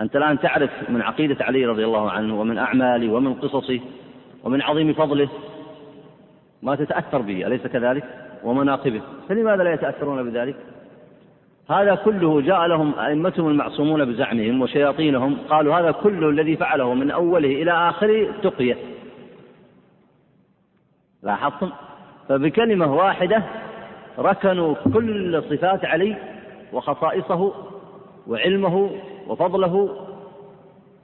أنت الآن تعرف من عقيدة علي رضي الله عنه ومن أعماله ومن قصصه ومن عظيم فضله ما تتأثر به أليس كذلك؟ ومناقبه. فلماذا لا يتأثرون بذلك؟ هذا كله جاء لهم أئمتهم المعصومون بزعمهم وشياطينهم قالوا هذا كله الذي فعله من أوله إلى آخره تقية. لاحظتم؟ فبكلمة واحدة ركنوا كل صفات علي وخصائصه وعلمه وفضله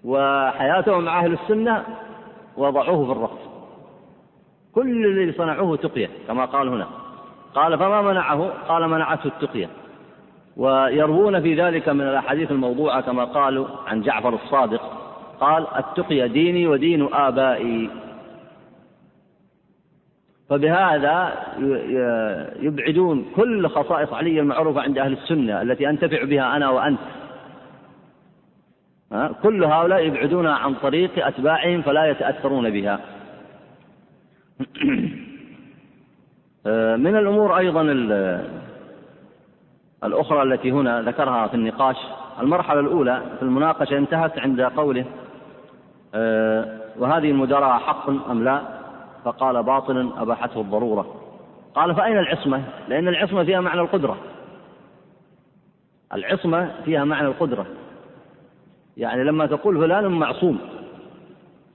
وحياته مع أهل السنة وضعوه في الرقص كل الذي صنعوه تقية كما قال هنا. قال فما منعه؟ قال منعته التقية. ويروون في ذلك من الأحاديث الموضوعة كما قالوا عن جعفر الصادق قال التقية ديني ودين آبائي. فبهذا يبعدون كل خصائص علي المعروفة عند أهل السنة التي أنتفع بها أنا وأنت. كل هؤلاء يبعدون عن طريق أتباعهم فلا يتأثرون بها. من الأمور أيضا الأخرى التي هنا ذكرها في النقاش. المرحلة الأولى في المناقشة انتهت عند قوله وهذه المداراة حق أم لا؟ فقال باطل أباحته الضرورة. قال فأين العصمة؟ لأن العصمة فيها معنى القدرة. العصمة فيها معنى القدرة. يعني لما تقول فلان معصوم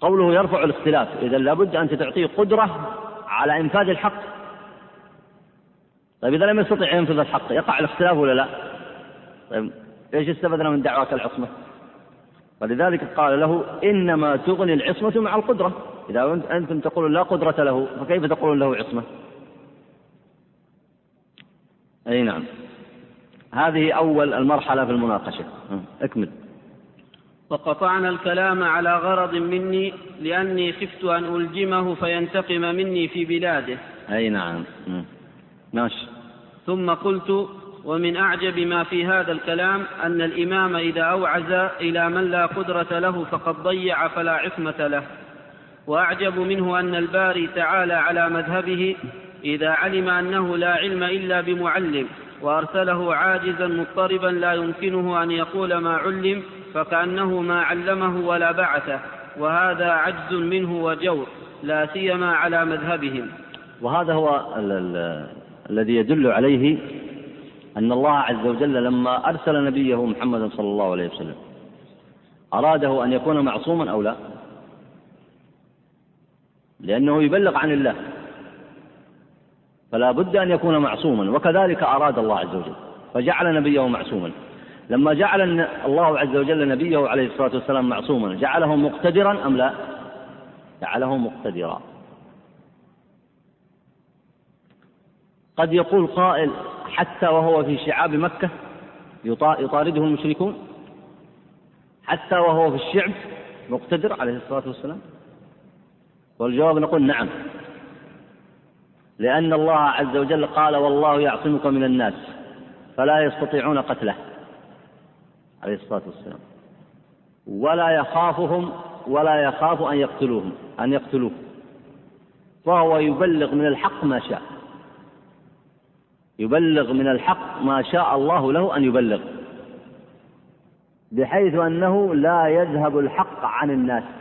قوله يرفع الاختلاف. إذا لابد أن تعطيه قدرة على إنفاذ الحق. طيب إذا لم يستطع ينفذ الحق يقع الاختلاف ولا لا؟ طيب إيش استفدنا من دعواك العصمة؟ ولذلك قال له إنما تغني العصمة مع القدرة. إذا أنتم تقولون لا قدرة له فكيف تقولون له عصمة؟ أي نعم. هذه أول المرحلة في المناقشة. أكمل. وقطعنا الكلام على غرض مني لأني خفت أن ألجمه فينتقم مني في بلاده. أي نعم. ماشي. ثم قلت ومن أعجب ما في هذا الكلام أن الإمام إذا أوعز إلى من لا قدرة له فقد ضيع فلا عصمة له. وأعجب منه أن الباري تعالى على مذهبه إذا علم أنه لا علم إلا بمعلم وأرسله عاجزا مضطربا لا يمكنه أن يقول ما علم فكأنه ما علمه ولا بعثه وهذا عجز منه وجور لا سيما على مذهبهم. وهذا هو ال ال الذي يدل عليه أن الله عز وجل لما أرسل نبيه محمدا صلى الله عليه وسلم أراده أن يكون معصوما أو لا؟ لأنه يبلغ عن الله. فلا بد أن يكون معصوما. وكذلك أراد الله عز وجل. فجعل نبيه معصوما. لما جعل الله عز وجل نبيه عليه الصلاة والسلام معصوما جعله مقتدرا أم لا؟ جعله مقتدرا. قد يقول قائل حتى وهو في شعاب مكة يطارده المشركون حتى وهو في الشعب مقتدر عليه الصلاة والسلام. والجواب نقول نعم. لأن الله عز وجل قال والله يعصمك من الناس فلا يستطيعون قتله. عليه الصلاة والسلام. ولا يخافهم ولا يخاف أن يقتلوهم أن يقتلوه. فهو يبلغ من الحق ما شاء. يبلغ من الحق ما شاء الله له أن يبلغ. بحيث أنه لا يذهب الحق عن الناس.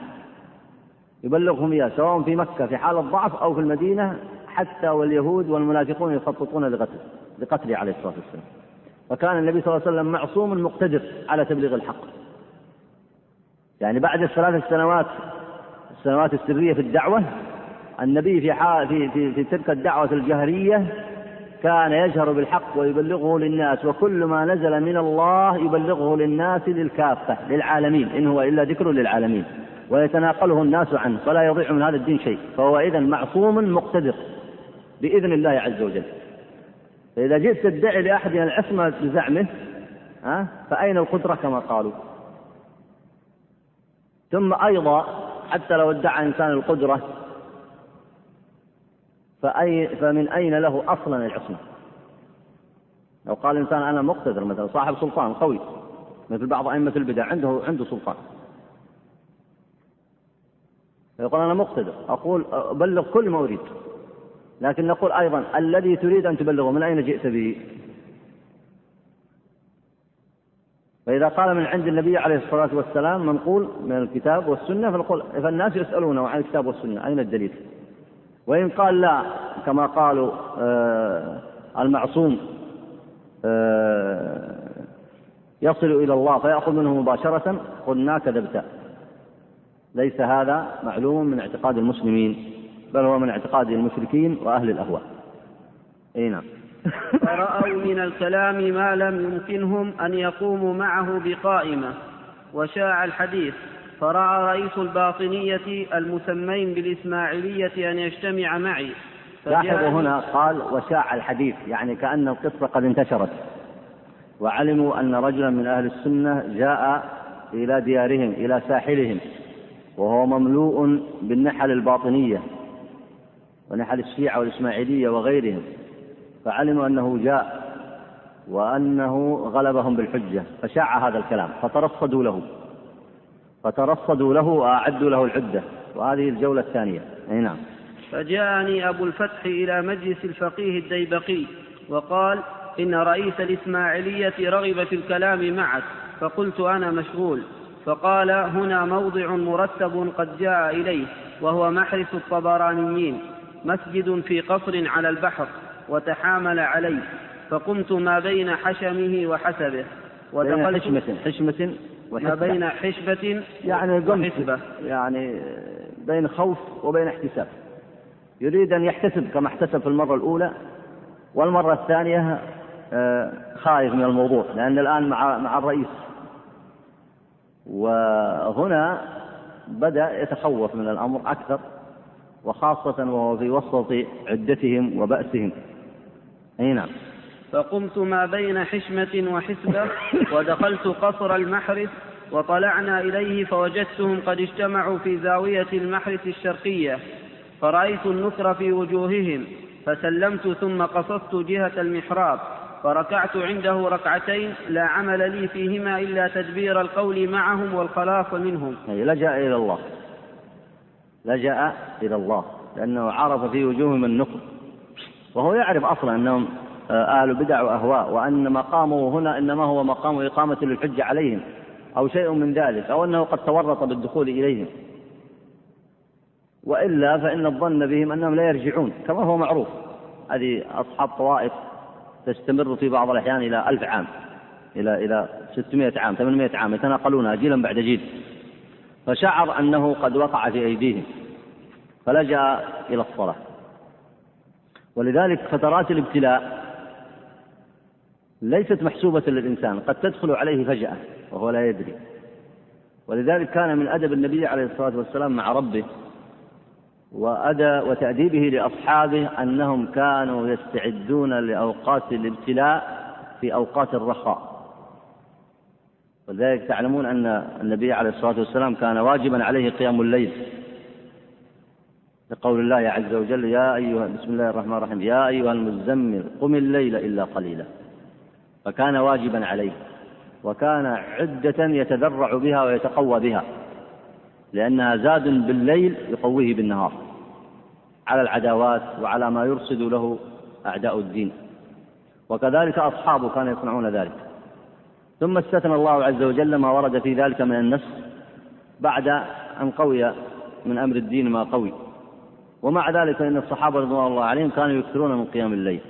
يبلغهم إياه سواء في مكة في حال الضعف أو في المدينة حتى واليهود والمنافقون يخططون لقتله لقتله عليه الصلاة والسلام. فكان النبي صلى الله عليه وسلم معصوم مقتدر على تبليغ الحق. يعني بعد الثلاث سنوات السنوات السرية في الدعوة النبي في, في, في, في تلك الدعوة الجهرية كان يجهر بالحق ويبلغه للناس وكل ما نزل من الله يبلغه للناس للكافة للعالمين إن هو إلا ذكر للعالمين. ويتناقله الناس عنه فلا يضيع من هذا الدين شيء. فهو إذا معصوم مقتدر بإذن الله عز وجل. فإذا جئت تدعي لأحد العصمة بزعمه ها فأين القدرة كما قالوا؟ ثم أيضا حتى لو ادعى إنسان القدرة فأي فمن أين له أصلا العصمة؟ لو قال الإنسان أنا مقتدر مثلا صاحب سلطان قوي مثل بعض أئمة البدع عنده عنده سلطان. يقول أنا مقتدر. أقول أبلغ كل ما أريد. لكن نقول أيضا الذي تريد أن تبلغه من أين جئت به؟ فإذا قال من عند النبي عليه الصلاة والسلام منقول من الكتاب والسنة فنقول فالناس يسألونه عن الكتاب والسنة أين الدليل؟ وإن قال لا كما قالوا آه المعصوم آه يصل إلى الله فيأخذ منه مباشرة قلنا كذبت. ليس هذا معلوم من اعتقاد المسلمين بل هو من اعتقاد المشركين وأهل الأهواء. أي نعم. فرأوا من الكلام ما لم يمكنهم أن يقوموا معه بقائمة وشاع الحديث فرأى رئيس الباطنية المسمين بالإسماعيلية أن يجتمع معي. لاحظوا هنا قال وشاع الحديث يعني كأن القصة قد انتشرت. وعلموا أن رجلا من أهل السنة جاء إلى ديارهم إلى ساحلهم. وهو مملوء بالنحل الباطنية ونحل الشيعة والإسماعيلية وغيرهم فعلموا أنه جاء وأنه غلبهم بالحجة فشاع هذا الكلام فترصدوا له فترصدوا له وأعدوا له العدة وهذه الجولة الثانية. أي نعم. فجاءني أبو الفتح إلى مجلس الفقيه الديبقي وقال إن رئيس الإسماعيلية رغب في الكلام معك فقلت أنا مشغول. فقال هنا موضع مرتب قد جاء إليه وهو محرس الطبرانيين مسجد في قصر على البحر وتحامل عليه فقمت ما بين حشمه وحسبه ودخلت حشمة حشمة ما بين حشبة يعني وحسبة. يعني بين خوف وبين احتساب. يريد أن يحتسب كما احتسب في المرة الأولى والمرة الثانية آه، خايف من الموضوع لأن الآن مع مع الرئيس. وهنا بدأ يتخوف من الأمر أكثر وخاصة وهو في وسط عدتهم وبأسهم. أي نعم. فقمت ما بين حشمة وحسبة ودخلت قصر المحرس وطلعنا إليه فوجدتهم قد اجتمعوا في زاوية المحرس الشرقية. فرأيت النكر في وجوههم فسلمت ثم قصدت جهة المحراب. فركعت عنده ركعتين لا عمل لي فيهما إلا تدبير القول معهم والخلاص منهم. أي لجأ إلى الله. لجأ إلى الله. لأنه عرف في وجوههم النكر وهو يعرف أصلا أنهم أهل بدع وأهواء وأن مقامه هنا إنما هو مقام إقامة للحجة عليهم أو شيء من ذلك أو أنه قد تورط بالدخول إليهم. وإلا فإن الظن بهم أنهم لا يرجعون كما هو معروف. هذه أصحاب طوائف تستمر في بعض الأحيان إلى ألف عام إلى إلى 600 عام 800 عام يتناقلونها جيلا بعد جيل. فشعر أنه قد وقع في أيديهم فلجأ إلى الصلاة. ولذلك فترات الابتلاء ليست محسوبة للإنسان قد تدخل عليه فجأة وهو لا يدري. ولذلك كان من أدب النبي عليه الصلاة والسلام مع ربه وأدى وتأديبه لأصحابه أنهم كانوا يستعدون لأوقات الابتلاء في أوقات الرخاء. ولذلك تعلمون أن النبي عليه الصلاة والسلام كان واجبا عليه قيام الليل. لقول الله عز وجل يا أيها بسم الله الرحمن الرحيم يا أيها المزمل قم الليل إلا قليلا. فكان واجبا عليه وكان عدة يتذرع بها ويتقوى بها. لأنها زاد بالليل يقويه بالنهار على العداوات وعلى ما يرصد له أعداء الدين. وكذلك أصحابه كانوا يصنعون ذلك. ثم استثنى الله عز وجل ما ورد في ذلك من النص بعد أن قوي من أمر الدين ما قوي. ومع ذلك فإن الصحابة رضوان الله عليهم كانوا يكثرون من قيام الليل.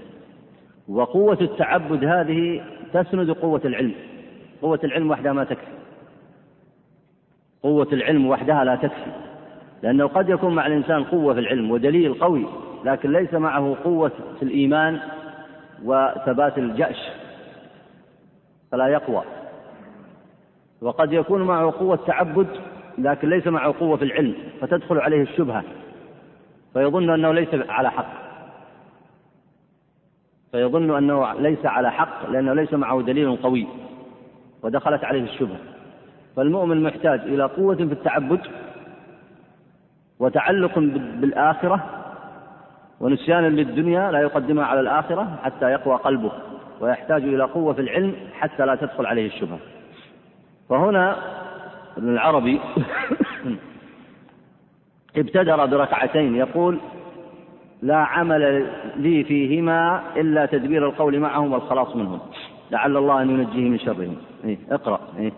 وقوة التعبد هذه تسند قوة العلم. قوة العلم وحدها ما تكفي. قوة العلم وحدها لا تكفي. لأنه قد يكون مع الإنسان قوة في العلم ودليل قوي لكن ليس معه قوة في الإيمان وثبات الجأش. فلا يقوى. وقد يكون معه قوة تعبد لكن ليس معه قوة في العلم فتدخل عليه الشبهة. فيظن أنه ليس على حق. فيظن أنه ليس على حق لأنه ليس معه دليل قوي ودخلت عليه الشبهة. فالمؤمن محتاج إلى قوة في التعبد وتعلق بالآخرة ونسيانا للدنيا لا يقدمها على الآخرة حتى يقوى قلبه ويحتاج إلى قوة في العلم حتى لا تدخل عليه الشبهة. فهنا ابن العربي ابتدر بركعتين يقول لا عمل لي فيهما إلا تدبير القول معهم والخلاص منهم. لعل الله أن ينجيه من شرهم. إيه اقرأ. إيه.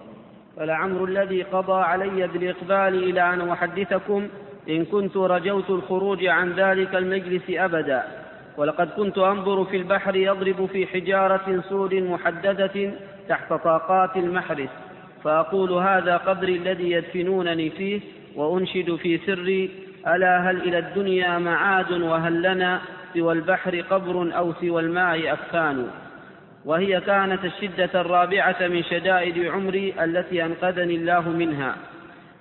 فلعمر الذي قضى علي بالإقبال إلى أن أحدثكم. إن كنت رجوت الخروج عن ذلك المجلس أبدا. ولقد كنت أنظر في البحر يضرب في حجارة سود محددة تحت طاقات المحرس. فأقول هذا قبري الذي يدفنونني فيه وأنشد في سري. ألا هل إلى الدنيا معاد وهل لنا؟ سوى البحر قبر أو سوى الماء أكفان وهي كانت الشدة الرابعة من شدائد عمري التي أنقذني الله منها.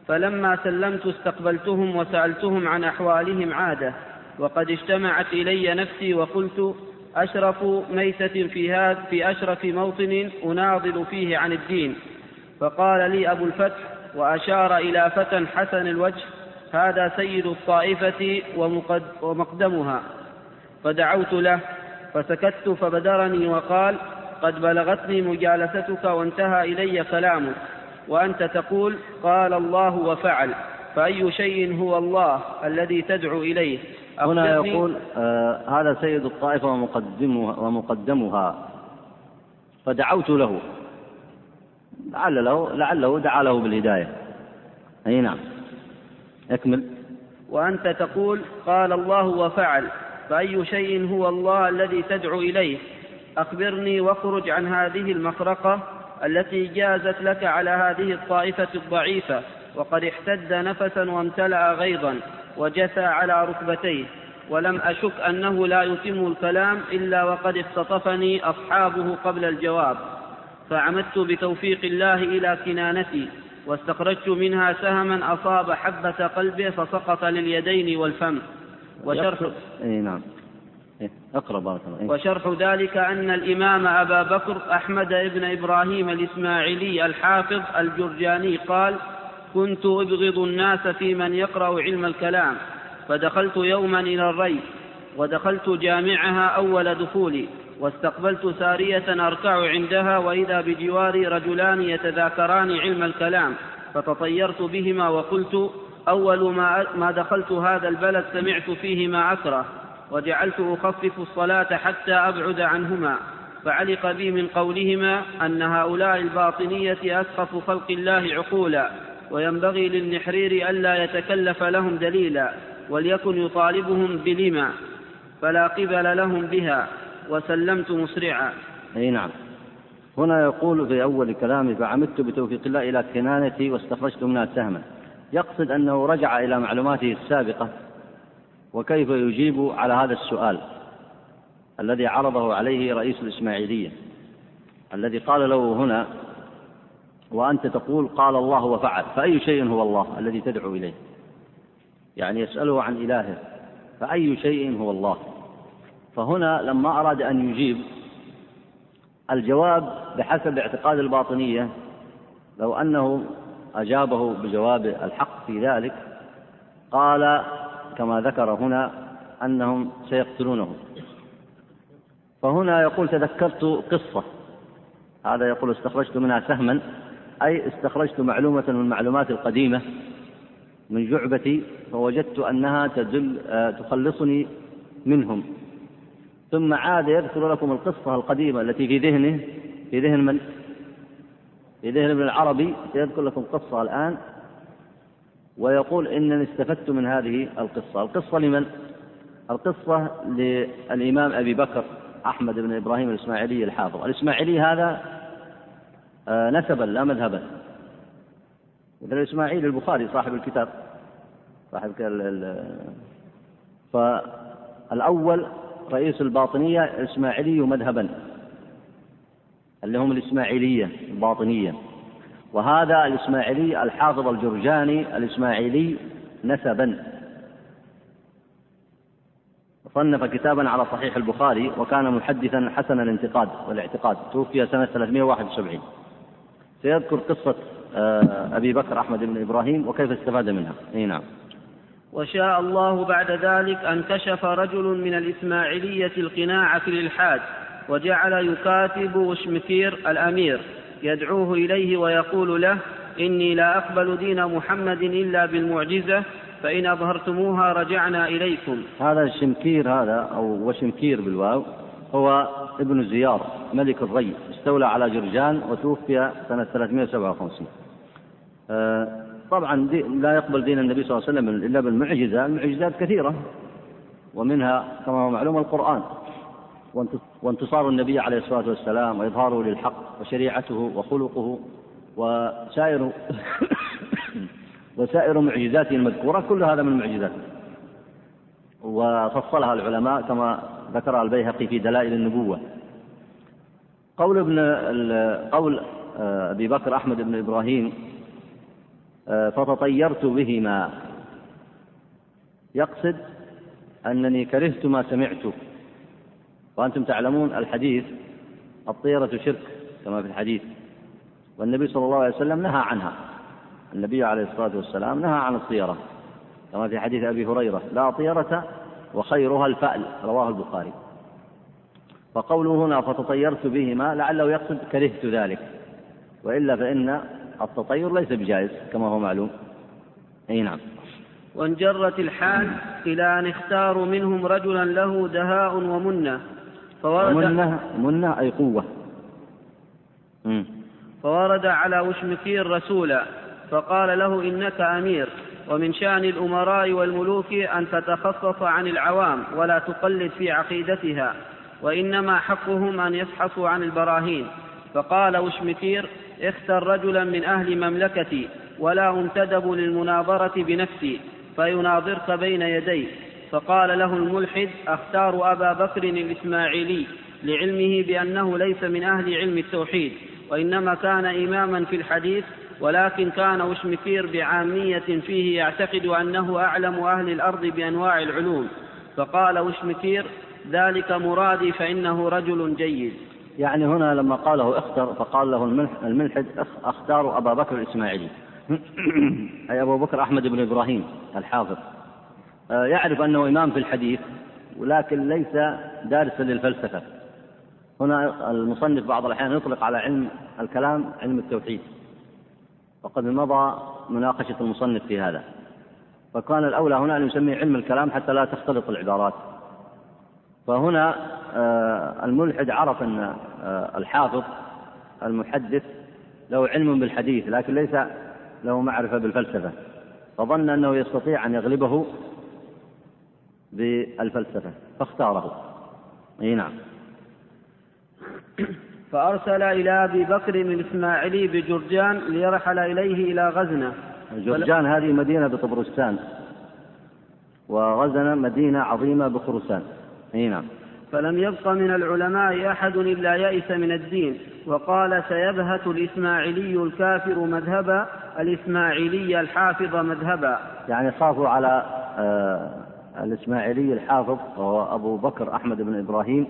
فلما سلمت استقبلتهم وسألتهم عن أحوالهم عادة وقد اجتمعت إلي نفسي وقلت أشرف ميتة في هذا في أشرف موطن أناضل فيه عن الدين. فقال لي أبو الفتح وأشار إلى فتى حسن الوجه هذا سيد الطائفة ومقدمها. فدعوت له فسكت فبدرني وقال قد بلغتني مجالستك وانتهى إلي كلامك. وأنت تقول قال الله وفعل. فأي شيء هو الله الذي تدعو إليه؟ هنا يقول آه هذا سيد الطائفة ومقدمها, ومقدمها. فدعوت له. لعل له لعله دعا له بالهداية. أي نعم. أكمل. وأنت تقول قال الله وفعل. فأي شيء هو الله الذي تدعو إليه؟ أخبرني وأخرج عن هذه المفرقة التي جازت لك على هذه الطائفة الضعيفة وقد احتد نفسا وامتلأ غيظا وجثى على ركبتيه ولم أشك أنه لا يتم الكلام إلا وقد اختطفني أصحابه قبل الجواب. فعمدت بتوفيق الله إلى كنانتي واستخرجت منها سهما أصاب حبة قلبه فسقط لليدين والفم. وشرح اي نعم إيه، اقرأ بارك الله. وشرح ذلك أن الإمام أبا بكر أحمد بن إبراهيم الإسماعيلي الحافظ الجرجاني قال كنت أبغض الناس في من يقرأ علم الكلام فدخلت يوما إلى الري ودخلت جامعها أول دخولي واستقبلت سارية أركع عندها وإذا بجواري رجلان يتذاكران علم الكلام فتطيرت بهما وقلت أول ما, ما دخلت هذا البلد سمعت فيه ما أكره وجعلت أخفف الصلاة حتى أبعد عنهما فعلق بي من قولهما أن هؤلاء الباطنية أسخف خلق الله عقولا وينبغي للنحرير ألا يتكلف لهم دليلا وليكن يطالبهم بلما فلا قبل لهم بها وسلمت مسرعا. أي نعم. هنا يقول في أول كلامه فعمدت بتوفيق الله إلى كنانتي واستخرجت منها سهما. يقصد أنه رجع إلى معلوماته السابقة وكيف يجيب على هذا السؤال الذي عرضه عليه رئيس الإسماعيلية الذي قال له هنا وأنت تقول قال الله وفعل فأي شيء هو الله الذي تدعو إليه؟ يعني يسأله عن إلهه فأي شيء هو الله؟ فهنا لما أراد أن يجيب الجواب بحسب اعتقاد الباطنية لو أنه أجابه بجواب الحق في ذلك قال كما ذكر هنا أنهم سيقتلونه فهنا يقول تذكرت قصة هذا يقول استخرجت منها سهما أي استخرجت معلومة من المعلومات القديمة من جعبتي فوجدت أنها تدل آه، تخلصني منهم ثم عاد يذكر لكم القصة القديمة التي في ذهنه في ذهن من؟ في ذهن ابن العربي سيذكر لكم قصة الآن ويقول إنني استفدت من هذه القصة. القصة لمن؟ القصة للإمام أبي بكر أحمد بن إبراهيم الإسماعيلي الحافظ. الإسماعيلي هذا آه، نسبا لا مذهبا. مثل الإسماعيلي البخاري صاحب الكتاب صاحب فالأول رئيس الباطنية الإسماعيلي مذهبا. اللي هم الإسماعيلية الباطنية. وهذا الإسماعيلي الحافظ الجرجاني الإسماعيلي نسبا. صنف كتابا على صحيح البخاري وكان محدثا حسن الانتقاد والاعتقاد. توفي سنة 371 سيذكر قصة آه، أبي بكر أحمد بن إبراهيم وكيف استفاد منها. أي نعم. وشاء الله بعد ذلك أن كشف رجل من الإسماعيلية القناع في الإلحاد وجعل يكاتب وشمكير الأمير يدعوه إليه ويقول له إني لا أقبل دين محمد إلا بالمعجزة فإن أظهرتموها رجعنا إليكم. هذا الشمكير هذا أو وشمكير بالواو هو ابن زيار ملك الري استولى على جرجان وتوفي سنة 357 آه، طبعا لا يقبل دين النبي صلى الله عليه وسلم إلا بالمعجزة المعجزات كثيرة ومنها كما هو معلوم القرآن. وانتصار النبي عليه الصلاة والسلام وإظهاره للحق وشريعته وخلقه وسائر وسائر معجزاته المذكورة كل هذا من المعجزات. وفصلها العلماء كما ذكرها البيهقي في دلائل النبوة. قول ابن قول آه، أبي بكر أحمد بن إبراهيم آه، فتطيرت بهما. يقصد أنني كرهت ما سمعت. وأنتم تعلمون الحديث الطيرة شرك كما في الحديث. والنبي صلى الله عليه وسلم نهى عنها. النبي عليه الصلاة والسلام نهى عن الطيرة كما في حديث أبي هريرة لا طيرة وخيرها الفأل رواه البخاري. فقوله هنا فتطيرت بهما لعله يقصد كرهت ذلك. وإلا فإن التطير ليس بجائز كما هو معلوم. أي نعم. وانجرت الحال إلى أن اختاروا منهم رجلا له دهاء ومنة. فورد منة منة أي قوة. فورد على وشمكير رسولا فقال له إنك أمير ومن شأن الأمراء والملوك أن تتخصص عن العوام ولا تقلد في عقيدتها وإنما حقهم أن يفحصوا عن البراهين. فقال وشمكير اختر رجلا من أهل مملكتي ولا أنتدب للمناظرة بنفسي فيناظرك بين يدي فقال له الملحد أختار أبا بكر الإسماعيلي لعلمه بأنه ليس من أهل علم التوحيد وإنما كان إماما في الحديث ولكن كان وشمكير بعامية فيه يعتقد أنه أعلم أهل الأرض بأنواع العلوم. فقال وشمكير ذلك مرادي فإنه رجل جيد. يعني هنا لما قاله اختر فقال له الملحد أختار أبا بكر الإسماعيلي. أي أبو بكر أحمد بن إبراهيم الحافظ. يعرف أنه إمام في الحديث ولكن ليس دارسا للفلسفة. هنا المصنف بعض الأحيان يطلق على علم الكلام علم التوحيد. وقد مضى مناقشة المصنف في هذا. فكان الأولى هنا أن يسمي علم الكلام حتى لا تختلط العبارات. فهنا آه، الملحد عرف أن آه، الحافظ المحدث له علم بالحديث لكن ليس له معرفة بالفلسفة. فظن أنه يستطيع أن يغلبه بالفلسفة فاختاره. أي نعم. فأرسل إلى أبي بكر الإسماعيلي بجرجان ليرحل إليه إلى غزنة. جرجان هذه مدينة بطبرستان وغزنة مدينة عظيمة بخرسان أي نعم. فلم يبق من العلماء أحد إلا يئس من الدين. وقال سيبهت الإسماعيلي الكافر مذهبا الإسماعيلي الحافظ مذهبا. يعني خافوا على آه الإسماعيلي الحافظ وهو أبو بكر أحمد بن إبراهيم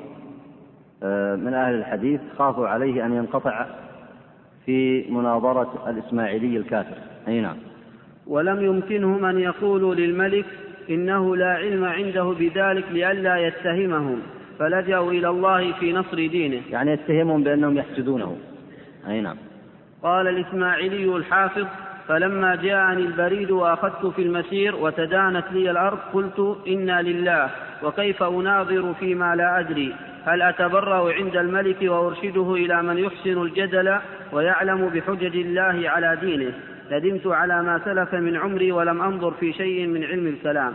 آه من أهل الحديث خافوا عليه أن ينقطع في مناظرة الإسماعيلي الكافر. أي نعم. ولم يمكنهم أن يقولوا للملك إنه لا علم عنده بذلك لئلا يتهمهم فلجأوا إلى الله في نصر دينه. يعني يتهمهم بأنهم يحسدونه. أي نعم. قال الإسماعيلي الحافظ فلما جاءني البريد وأخذت في المسير وتدانت لي الأرض قلت إنا لله وكيف أناظر فيما لا أدري؟ هل أتبرأ عند الملك وأرشده إلى من يحسن الجدل ويعلم بحجج الله على دينه؟ ندمت على ما سلف من عمري ولم أنظر في شيء من علم الكلام.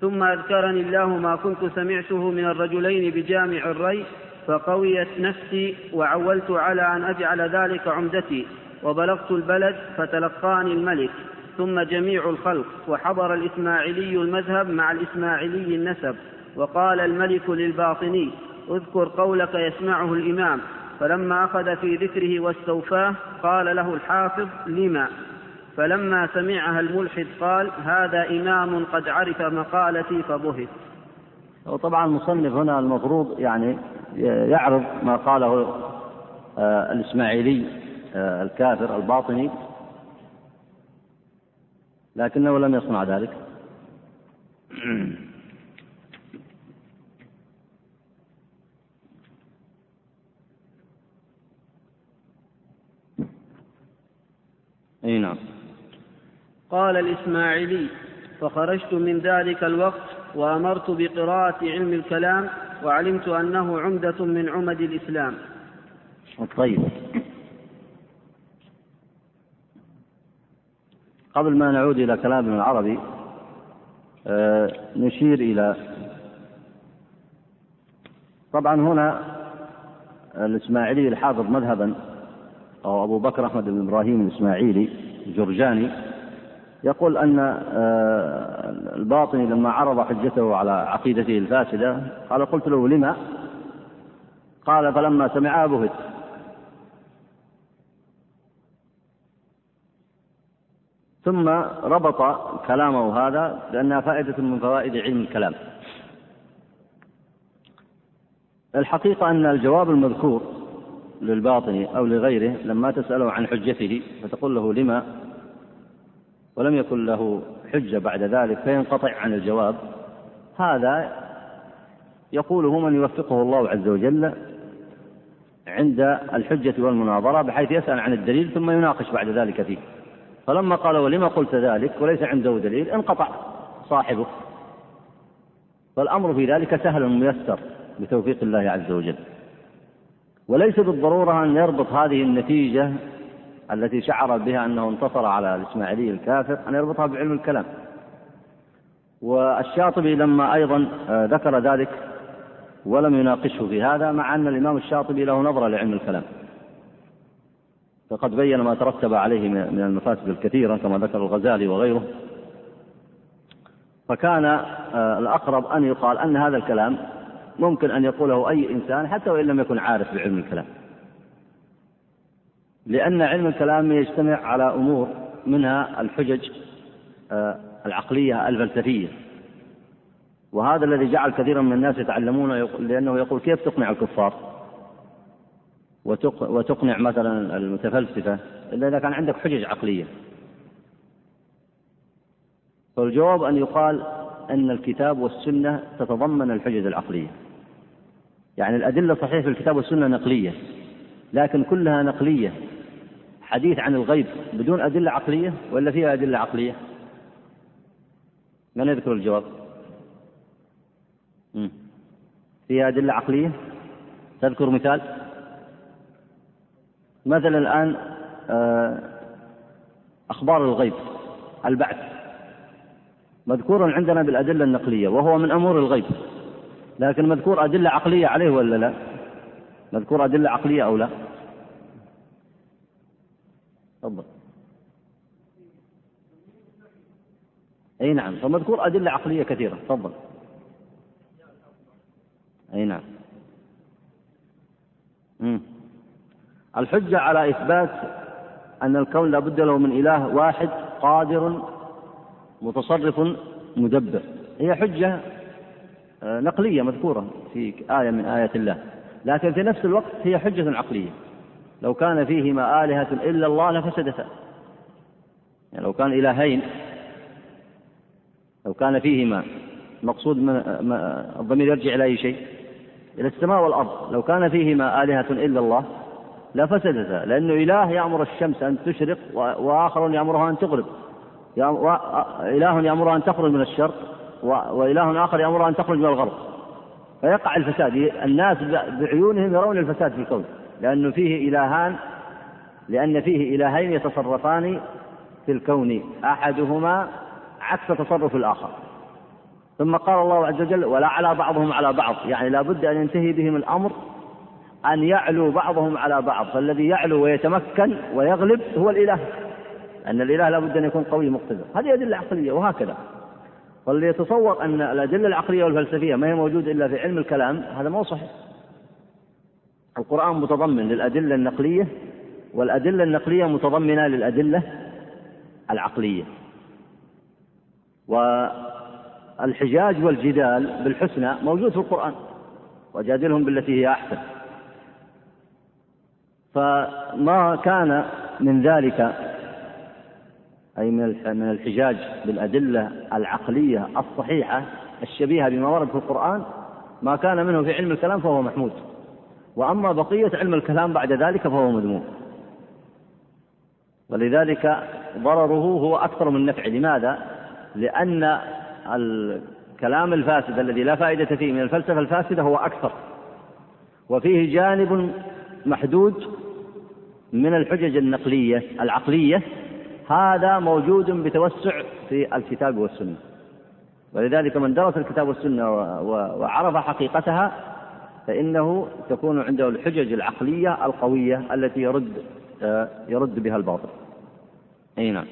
ثم أذكرني الله ما كنت سمعته من الرجلين بجامع الري فقويت نفسي وعولت على أن أجعل ذلك عمدتي. وبلغت البلد فتلقاني الملك ثم جميع الخلق وحضر الإسماعيلي المذهب مع الإسماعيلي النسب وقال الملك للباطني اذكر قولك يسمعه الإمام. فلما أخذ في ذكره واستوفاه قال له الحافظ لما؟ فلما سمعها الملحد قال هذا إمام قد عرف مقالتي فبهت. وطبعا المصنف هنا المفروض يعني يعرض ما قاله آه، الإسماعيلي. الكافر الباطني لكنه لم يصنع ذلك. أي نعم. قال الإسماعيلي فخرجت من ذلك الوقت وأمرت بقراءة علم الكلام وعلمت أنه عمدة من عمد الإسلام. طيب. قبل ما نعود إلى كلامنا العربي آه، نشير إلى طبعا هنا الإسماعيلي الحافظ مذهبا أو أبو بكر أحمد بن إبراهيم الإسماعيلي الجرجاني يقول أن آه، الباطني لما عرض حجته على عقيدته الفاسدة قال قلت له لما؟ قال فلما سمعها بهت. ثم ربط كلامه هذا لأنها فائدة من فوائد علم الكلام. الحقيقة أن الجواب المذكور للباطني أو لغيره لما تسأله عن حجته فتقول له لما؟ ولم يكن له حجة بعد ذلك فينقطع عن الجواب. هذا يقوله من يوفقه الله عز وجل عند الحجة والمناظرة بحيث يسأل عن الدليل ثم يناقش بعد ذلك فيه. فلما قال ولما قلت ذلك وليس عنده دليل انقطع صاحبه فالأمر في ذلك سهل ميسر بتوفيق الله عز وجل. وليس بالضرورة أن يربط هذه النتيجة التي شعر بها أنه انتصر على الإسماعيلي الكافر أن يربطها بعلم الكلام. والشاطبي لما أيضا آه، ذكر ذلك ولم يناقشه في هذا مع أن الإمام الشاطبي له نظرة لعلم الكلام. فقد بين ما ترتب عليه من المفاسد الكثيرة كما ذكر الغزالي وغيره. فكان آه، الأقرب أن يقال أن هذا الكلام ممكن أن يقوله أي إنسان حتى وإن لم يكن عارف بعلم الكلام. لأن علم الكلام يجتمع على أمور منها الحجج آه، العقلية الفلسفية. وهذا الذي جعل كثيرا من الناس يتعلمون لأنه يقول كيف تقنع الكفار؟ وتقنع مثلا المتفلسفة إلا إذا كان عندك حجج عقلية. فالجواب أن يقال أن الكتاب والسنة تتضمن الحجج العقلية. يعني الأدلة صحيح في الكتاب والسنة نقلية لكن كلها نقلية. حديث عن الغيب بدون أدلة عقلية ولا فيها أدلة عقلية؟ من يذكر الجواب؟ فيها أدلة عقلية؟ تذكر مثال؟ مثلا الآن آه، أخبار الغيب البعث. مذكور عندنا بالأدلة النقلية وهو من أمور الغيب. لكن مذكور أدلة عقلية عليه ولا لا؟ مذكور أدلة عقلية أو لا؟ تفضل. أي نعم. فمذكور أدلة عقلية كثيرة. تفضل. أي نعم. مم. الحجة على إثبات أن الكون لا بد له من إله واحد قادر متصرف مدبر. هي حجة آه، نقلية مذكورة في آية من آيات الله. لكن في نفس الوقت هي حجة عقلية. لو كان فيهما آلهة إلا الله لفسدتا. يعني لو كان إلهين لو كان فيهما مقصود من الضمير يرجع إلى أي شيء؟ إلى السماء والأرض. لو كان فيهما آلهة إلا الله لفسدتا لأنه إله يأمر الشمس أن تشرق وآخر يأمرها أن تغرب. إله يأمرها أن تخرج من الشرق وإله آخر يأمرها أن تخرج من الغرب. فيقع الفساد الناس بعيونهم يرون الفساد في الكون لأنه فيه إلهان لأن فيه إلهين يتصرفان في الكون أحدهما عكس تصرف الآخر. ثم قال الله عز وجل ولا على بعضهم على بعض. يعني لا بد أن ينتهي بهم الأمر أن يعلو بعضهم على بعض فالذي يعلو ويتمكن ويغلب هو الإله. أن الإله لا بد أن يكون قوي مقتدر. هذه أدلة عقلية وهكذا. واللي يتصور أن الأدلة العقلية والفلسفية ما هي موجودة إلا في علم الكلام هذا ما هو صحيح. القرآن متضمن للأدلة النقلية والأدلة النقلية متضمنة للأدلة العقلية. والحجاج والجدال بالحسنى موجود في القرآن وجادلهم بالتي هي أحسن. فما كان من ذلك أي من الحجاج بالأدلة العقلية الصحيحة الشبيهة بما ورد في القرآن ما كان منه في علم الكلام فهو محمود. وأما بقية علم الكلام بعد ذلك فهو مذموم. ولذلك ضرره هو أكثر من نفعه لماذا؟ لأن الكلام الفاسد الذي لا فائدة فيه من الفلسفة الفاسدة هو أكثر. وفيه جانب محدود من الحجج النقلية العقلية هذا موجود بتوسع في الكتاب والسنة. ولذلك من درس الكتاب والسنة وعرف حقيقتها فإنه تكون عنده الحجج العقلية القوية التي يرد يرد بها الباطل. أي نعم.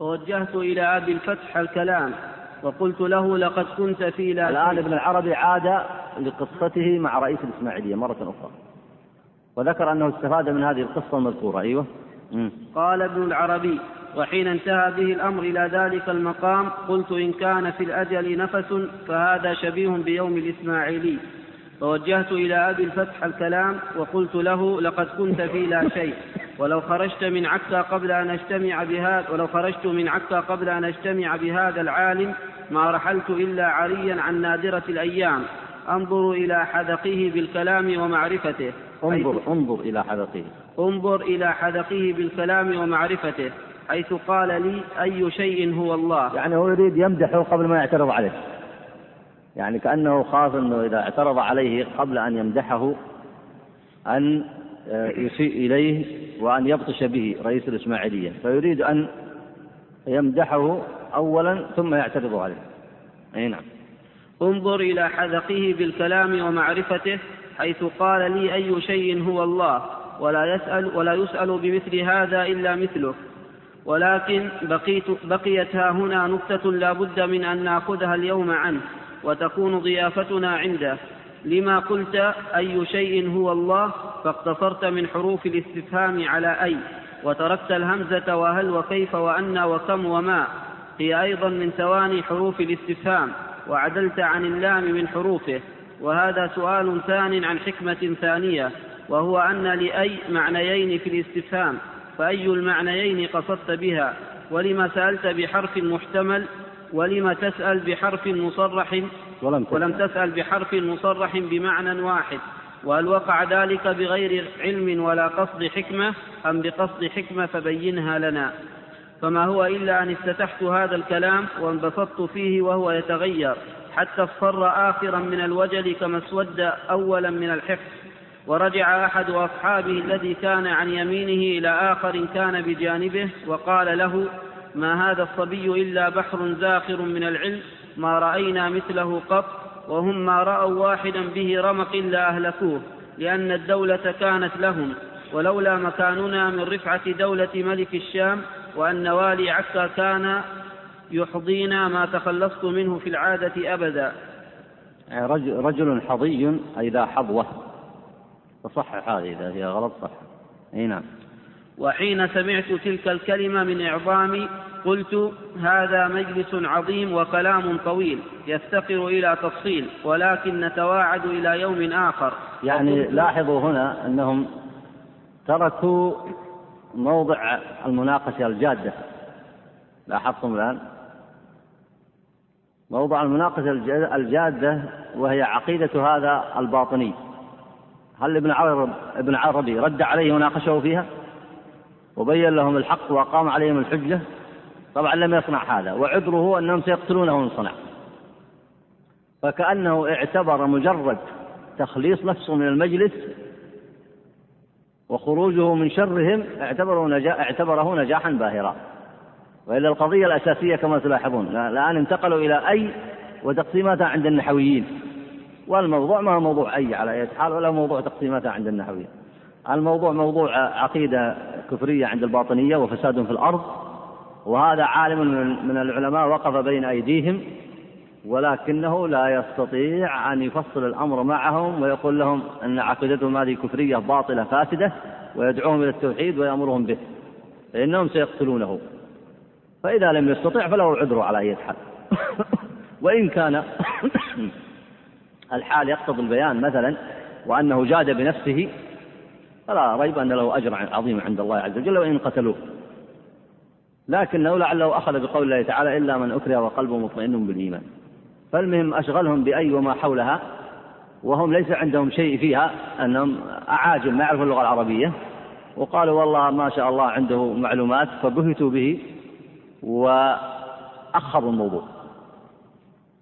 ووجهت إلى أبي الفتح الكلام وقلت له لقد كنت في لا الآن ابن العربي عاد لقصته مع رئيس الإسماعيلية مرة أخرى. وذكر أنه استفاد من هذه القصة المذكورة. أيوه. قال ابن العربي وحين انتهى به الأمر إلى ذلك المقام قلت إن كان في الأجل نفس فهذا شبيه بيوم الإسماعيلي. فوجهت إلى أبي الفتح الكلام وقلت له لقد كنت في لا شيء ولو خرجت من عكا قبل أن أجتمع بهذا ولو خرجت من عكا قبل أن أجتمع بهذا العالم ما رحلت إلا عريا عن نادرة الأيام. أنظر إلى حدقه بالكلام ومعرفته. انظر انظر إلى حدقه انظر إلى حدقه بالكلام ومعرفته حيث قال لي أي شيء هو الله. يعني هو يريد يمدحه قبل ما يعترض عليه. يعني كأنه خاف أنه إذا اعترض عليه قبل أن يمدحه أن آه، يسيء إليه وأن يبطش به رئيس الإسماعيلية. فيريد أن يمدحه أولا ثم يعترض عليه. أي نعم. انظر إلى حذقه بالكلام ومعرفته حيث قال لي أي شيء هو الله ولا يسأل ولا يسأل بمثل هذا إلا مثله. ولكن بقيت بقيت ها هنا نكتة لا بد من أن نأخذها اليوم عنه وتكون ضيافتنا عنده. لما قلت أي شيء هو الله فاقتصرت من حروف الاستفهام على أي وتركت الهمزة وهل وكيف وأن وكم وما. هي أيضا من ثواني حروف الاستفهام وعدلت عن اللام من حروفه. وهذا سؤال ثان عن حكمة ثانية وهو أن لأي معنيين في الاستفهام فأي المعنيين قصدت بها؟ ولما سألت بحرف محتمل؟ ولم تسأل بحرف مصرح؟ ولم تسأل, ولم تسأل بحرف مصرح بمعنى واحد. وهل وقع ذلك بغير علم ولا قصد حكمة؟ أم بقصد حكمة فبينها لنا. فما هو إلا أن افتتحت هذا الكلام وانبسطت فيه وهو يتغير. حتى اصفر آخرا من الوجل كما اسود أولا من الحفظ ورجع أحد أصحابه الذي كان عن يمينه إلى آخر كان بجانبه وقال له ما هذا الصبي إلا بحر زاخر من العلم ما رأينا مثله قط وهم ما رأوا واحدا به رمق إلا أهلكوه لأن الدولة كانت لهم ولولا مكاننا من رفعة دولة ملك الشام وأن والي عكا كان يحظينا ما تخلصت منه في العادة أبدا. يعني رجل حظي أي ذا حظوة. فصحح هذه إذا هي غلط صح. أي نعم. وحين سمعت تلك الكلمة من إعظامي قلت هذا مجلس عظيم وكلام طويل يفتقر إلى تفصيل ولكن نتواعد إلى يوم آخر. يعني لاحظوا هنا أنهم تركوا موضع المناقشة الجادة. لاحظتم الآن؟ موضوع المناقشة الجادة وهي عقيدة هذا الباطني. هل ابن عرب ابن عربي رد عليه وناقشه فيها؟ وبين لهم الحق وأقام عليهم الحجة؟ طبعا لم يصنع هذا وعذره أنهم سيقتلونه إن صنع. فكأنه اعتبر مجرد تخليص نفسه من المجلس وخروجه من شرهم اعتبره نجاحا باهرا. وإلا القضية الأساسية كما تلاحظون الآن انتقلوا إلى أي وتقسيماتها عند النحويين. والموضوع ما هو موضوع أي على أي حال ولا موضوع تقسيماتها عند النحويين. الموضوع موضوع عقيدة كفرية عند الباطنية وفساد في الأرض وهذا عالم من العلماء وقف بين أيديهم ولكنه لا يستطيع أن يفصل الأمر معهم ويقول لهم أن عقيدتهم هذه كفرية باطلة فاسدة ويدعوهم إلى التوحيد ويأمرهم به فإنهم سيقتلونه. فإذا لم يستطع فله عذر على أي حال وإن كان الحال يقتضي البيان مثلا وأنه جاد بنفسه فلا ريب أن له أجر عظيم عند الله عز وجل وإن قتلوه. لكنه لعله أخذ بقول الله تعالى إلا من أكره وقلبه مطمئن بالإيمان. فالمهم أشغلهم بأي وما حولها وهم ليس عندهم شيء فيها أنهم أعاجم ما يعرفون اللغة العربية. وقالوا والله ما شاء الله عنده معلومات فبهتوا به. وأخروا الموضوع.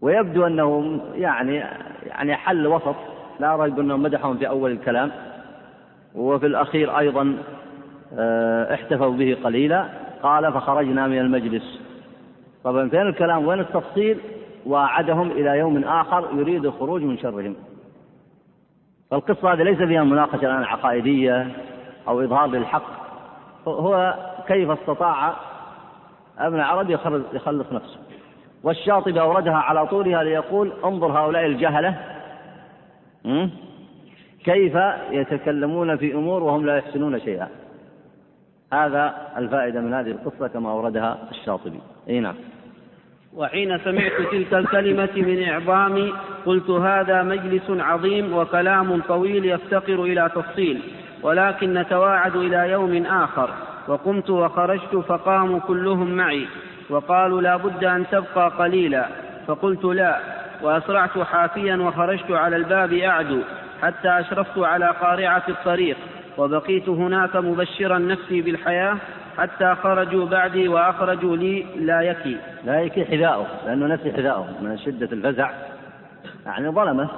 ويبدو أنه يعني يعني حل وسط. لا ريب أنهم مدحهم في أول الكلام. وفي الأخير أيضا آه، احتفوا به قليلا. قال فخرجنا من المجلس. طبعا فين الكلام؟ وين التفصيل؟ وعدهم إلى يوم آخر يريد الخروج من شرهم. فالقصة هذه ليس فيها مناقشة الآن عقائدية أو إظهار للحق. هو كيف استطاع ابن عربي يخلص نفسه. والشاطبي أوردها على طولها ليقول انظر هؤلاء الجهلة. كيف يتكلمون في أمور وهم لا يحسنون شيئا. هذا الفائدة من هذه القصة كما أوردها الشاطبي. أي نعم. وحين سمعت تلك الكلمة من إعظامي قلت هذا مجلس عظيم وكلام طويل يفتقر إلى تفصيل ولكن نتواعد إلى يوم آخر. وقمت وخرجت فقاموا كلهم معي وقالوا لا بد أن تبقى قليلا. فقلت لا وأسرعت حافيا وخرجت على الباب أعدو حتى أشرفت على قارعة الطريق وبقيت هناك مبشرا نفسي بالحياة حتى خرجوا بعدي وأخرجوا لي لا يكي. لا يكي حذاؤه لأنه نسي حذاؤه من شدة الفزع. يعني ظلمه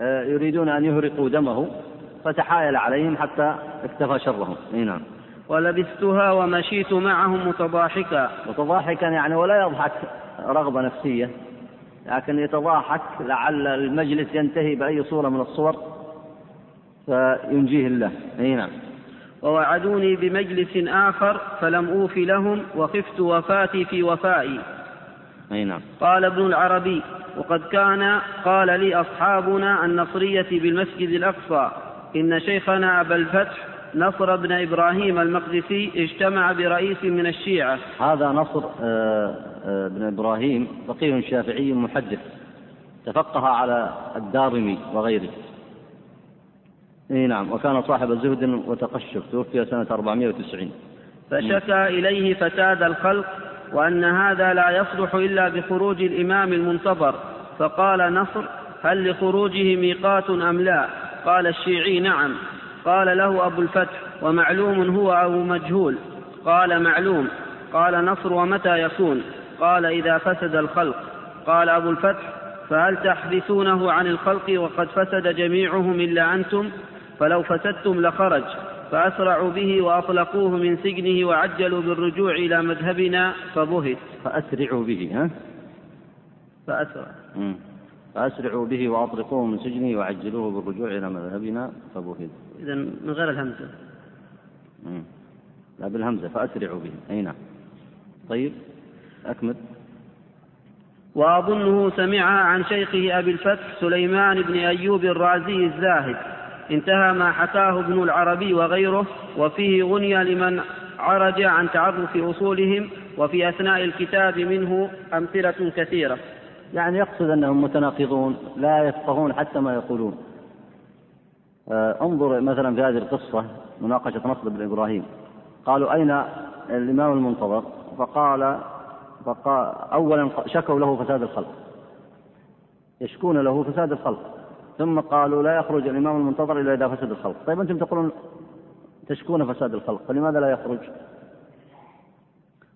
آه، يريدون أن يهرقوا دمه فتحايل عليهم حتى اكتفى شرهم. نعم. ولبستها ومشيت معهم متضاحكا. متضاحكا يعني ولا يضحك رغبة نفسية لكن يتضاحك لعل المجلس ينتهي بأي صورة من الصور فينجيه الله. أي نعم. ووعدوني بمجلس آخر فلم أوف لهم وخفت وفاتي في وفائي. أي نعم. قال ابن العربي وقد كان قال لي أصحابنا النصرية بالمسجد الأقصى إن شيخنا أبا الفتح نصر بن إبراهيم المقدسي اجتمع برئيس من الشيعة. هذا نصر آه، آه، بن إبراهيم فقيه شافعي محدث تفقه على الدارمي وغيره. إي نعم وكان صاحب زهد وتقشف توفي سنة 490 فشكى إليه فساد الخلق وأن هذا لا يصلح إلا بخروج الإمام المنتظر. فقال نصر هل لخروجه ميقات أم لا؟ قال الشيعي نعم. قال له أبو الفتح ومعلوم هو أو مجهول. قال معلوم. قال نصر ومتى يكون قال إذا فسد الخلق. قال أبو الفتح فهل تحبسونه عن الخلق وقد فسد جميعهم إلا أنتم؟ فلو فسدتم لخرج. فأسرعوا به وأطلقوه من سجنه وعجلوا بالرجوع إلى مذهبنا فبهت. فأسرعوا به ها؟ فأسرع. فأسرعوا به وأطلقوه من سجنه وعجلوه بالرجوع إلى مذهبنا فبهت. إذا من غير الهمزة. مم. لا بالهمزة فأسرعوا به أي نعم. طيب أكمل وأظنه سمع عن شيخه أبي الفتح سليمان بن أيوب الرازي الزاهد. انتهى ما حكاه ابن العربي وغيره وفيه غني لمن عرج عن تعرف أصولهم وفي أثناء الكتاب منه أمثلة كثيرة. يعني يقصد أنهم متناقضون لا يفقهون حتى ما يقولون. انظر مثلا في هذه القصة مناقشة نصر بن إبراهيم. قالوا أين الإمام المنتظر؟ فقال فقال أولا شكوا له فساد الخلق. يشكون له فساد الخلق. ثم قالوا لا يخرج الإمام المنتظر إلا إذا فسد الخلق. طيب أنتم تقولون تشكون فساد الخلق فلماذا لا يخرج؟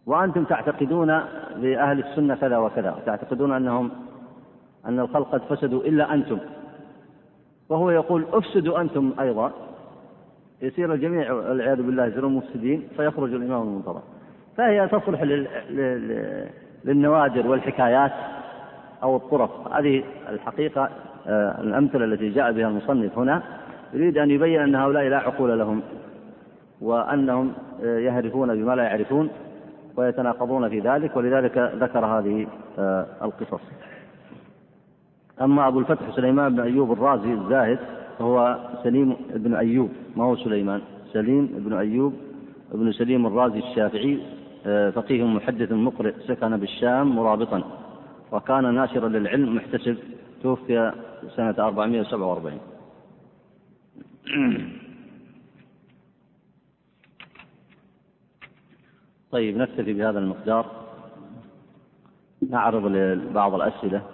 وأنتم تعتقدون بأهل السنة كذا وكذا تعتقدون أنهم أن الخلق قد فسدوا إلا أنتم. وهو يقول افسدوا أنتم أيضا. يصير الجميع والعياذ بالله يصيرون مفسدين فيخرج الإمام المنتظر. فهي تصلح للنوادر والحكايات أو الطرف هذه الحقيقة آه، الأمثلة التي جاء بها المصنف هنا. يريد أن يبين أن هؤلاء لا عقول لهم وأنهم آه، يهرفون بما لا يعرفون ويتناقضون في ذلك ولذلك ذكر هذه آه، القصص. أما أبو الفتح سليمان بن أيوب الرازي الزاهد فهو سليم بن أيوب ما هو سليمان؟ سليم بن أيوب بن سليم الرازي الشافعي آه، فقيه محدث مقرئ سكن بالشام مرابطا وكان ناشرا للعلم محتسب توفي سنة 447 طيب نكتفي بهذا المقدار. نعرض لبعض الأسئلة آه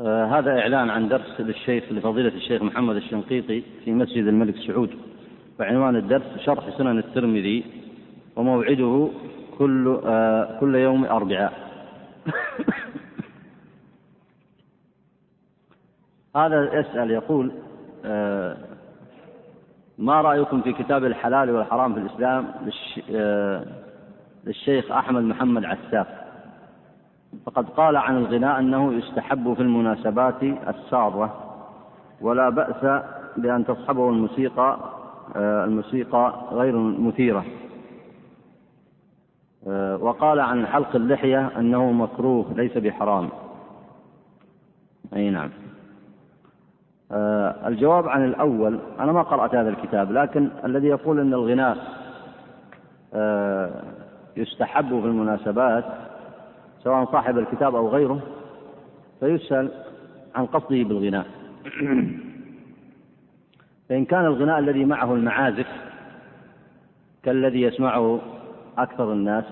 هذا إعلان عن درس للشيخ لفضيلة الشيخ محمد الشنقيطي في مسجد الملك سعود. وعنوان الدرس شرح سنن الترمذي وموعده كل آه كل يوم أربعاء هذا يسأل يقول آه ما رأيكم في كتاب الحلال والحرام في الإسلام آه، للشيخ أحمد محمد عساف فقد قال عن الغناء أنه يستحب في المناسبات السارة ولا بأس بأن تصحبه الموسيقى آه، الموسيقى غير مثيرة. آه، وقال عن حلق اللحية أنه مكروه ليس بحرام. أي نعم. آه، الجواب عن الأول أنا ما قرأت هذا الكتاب لكن الذي يقول أن الغناء يستحب في المناسبات سواء صاحب الكتاب أو غيره فيسأل عن قصده بالغناء. فإن كان الغناء الذي معه المعازف كالذي يسمعه أكثر الناس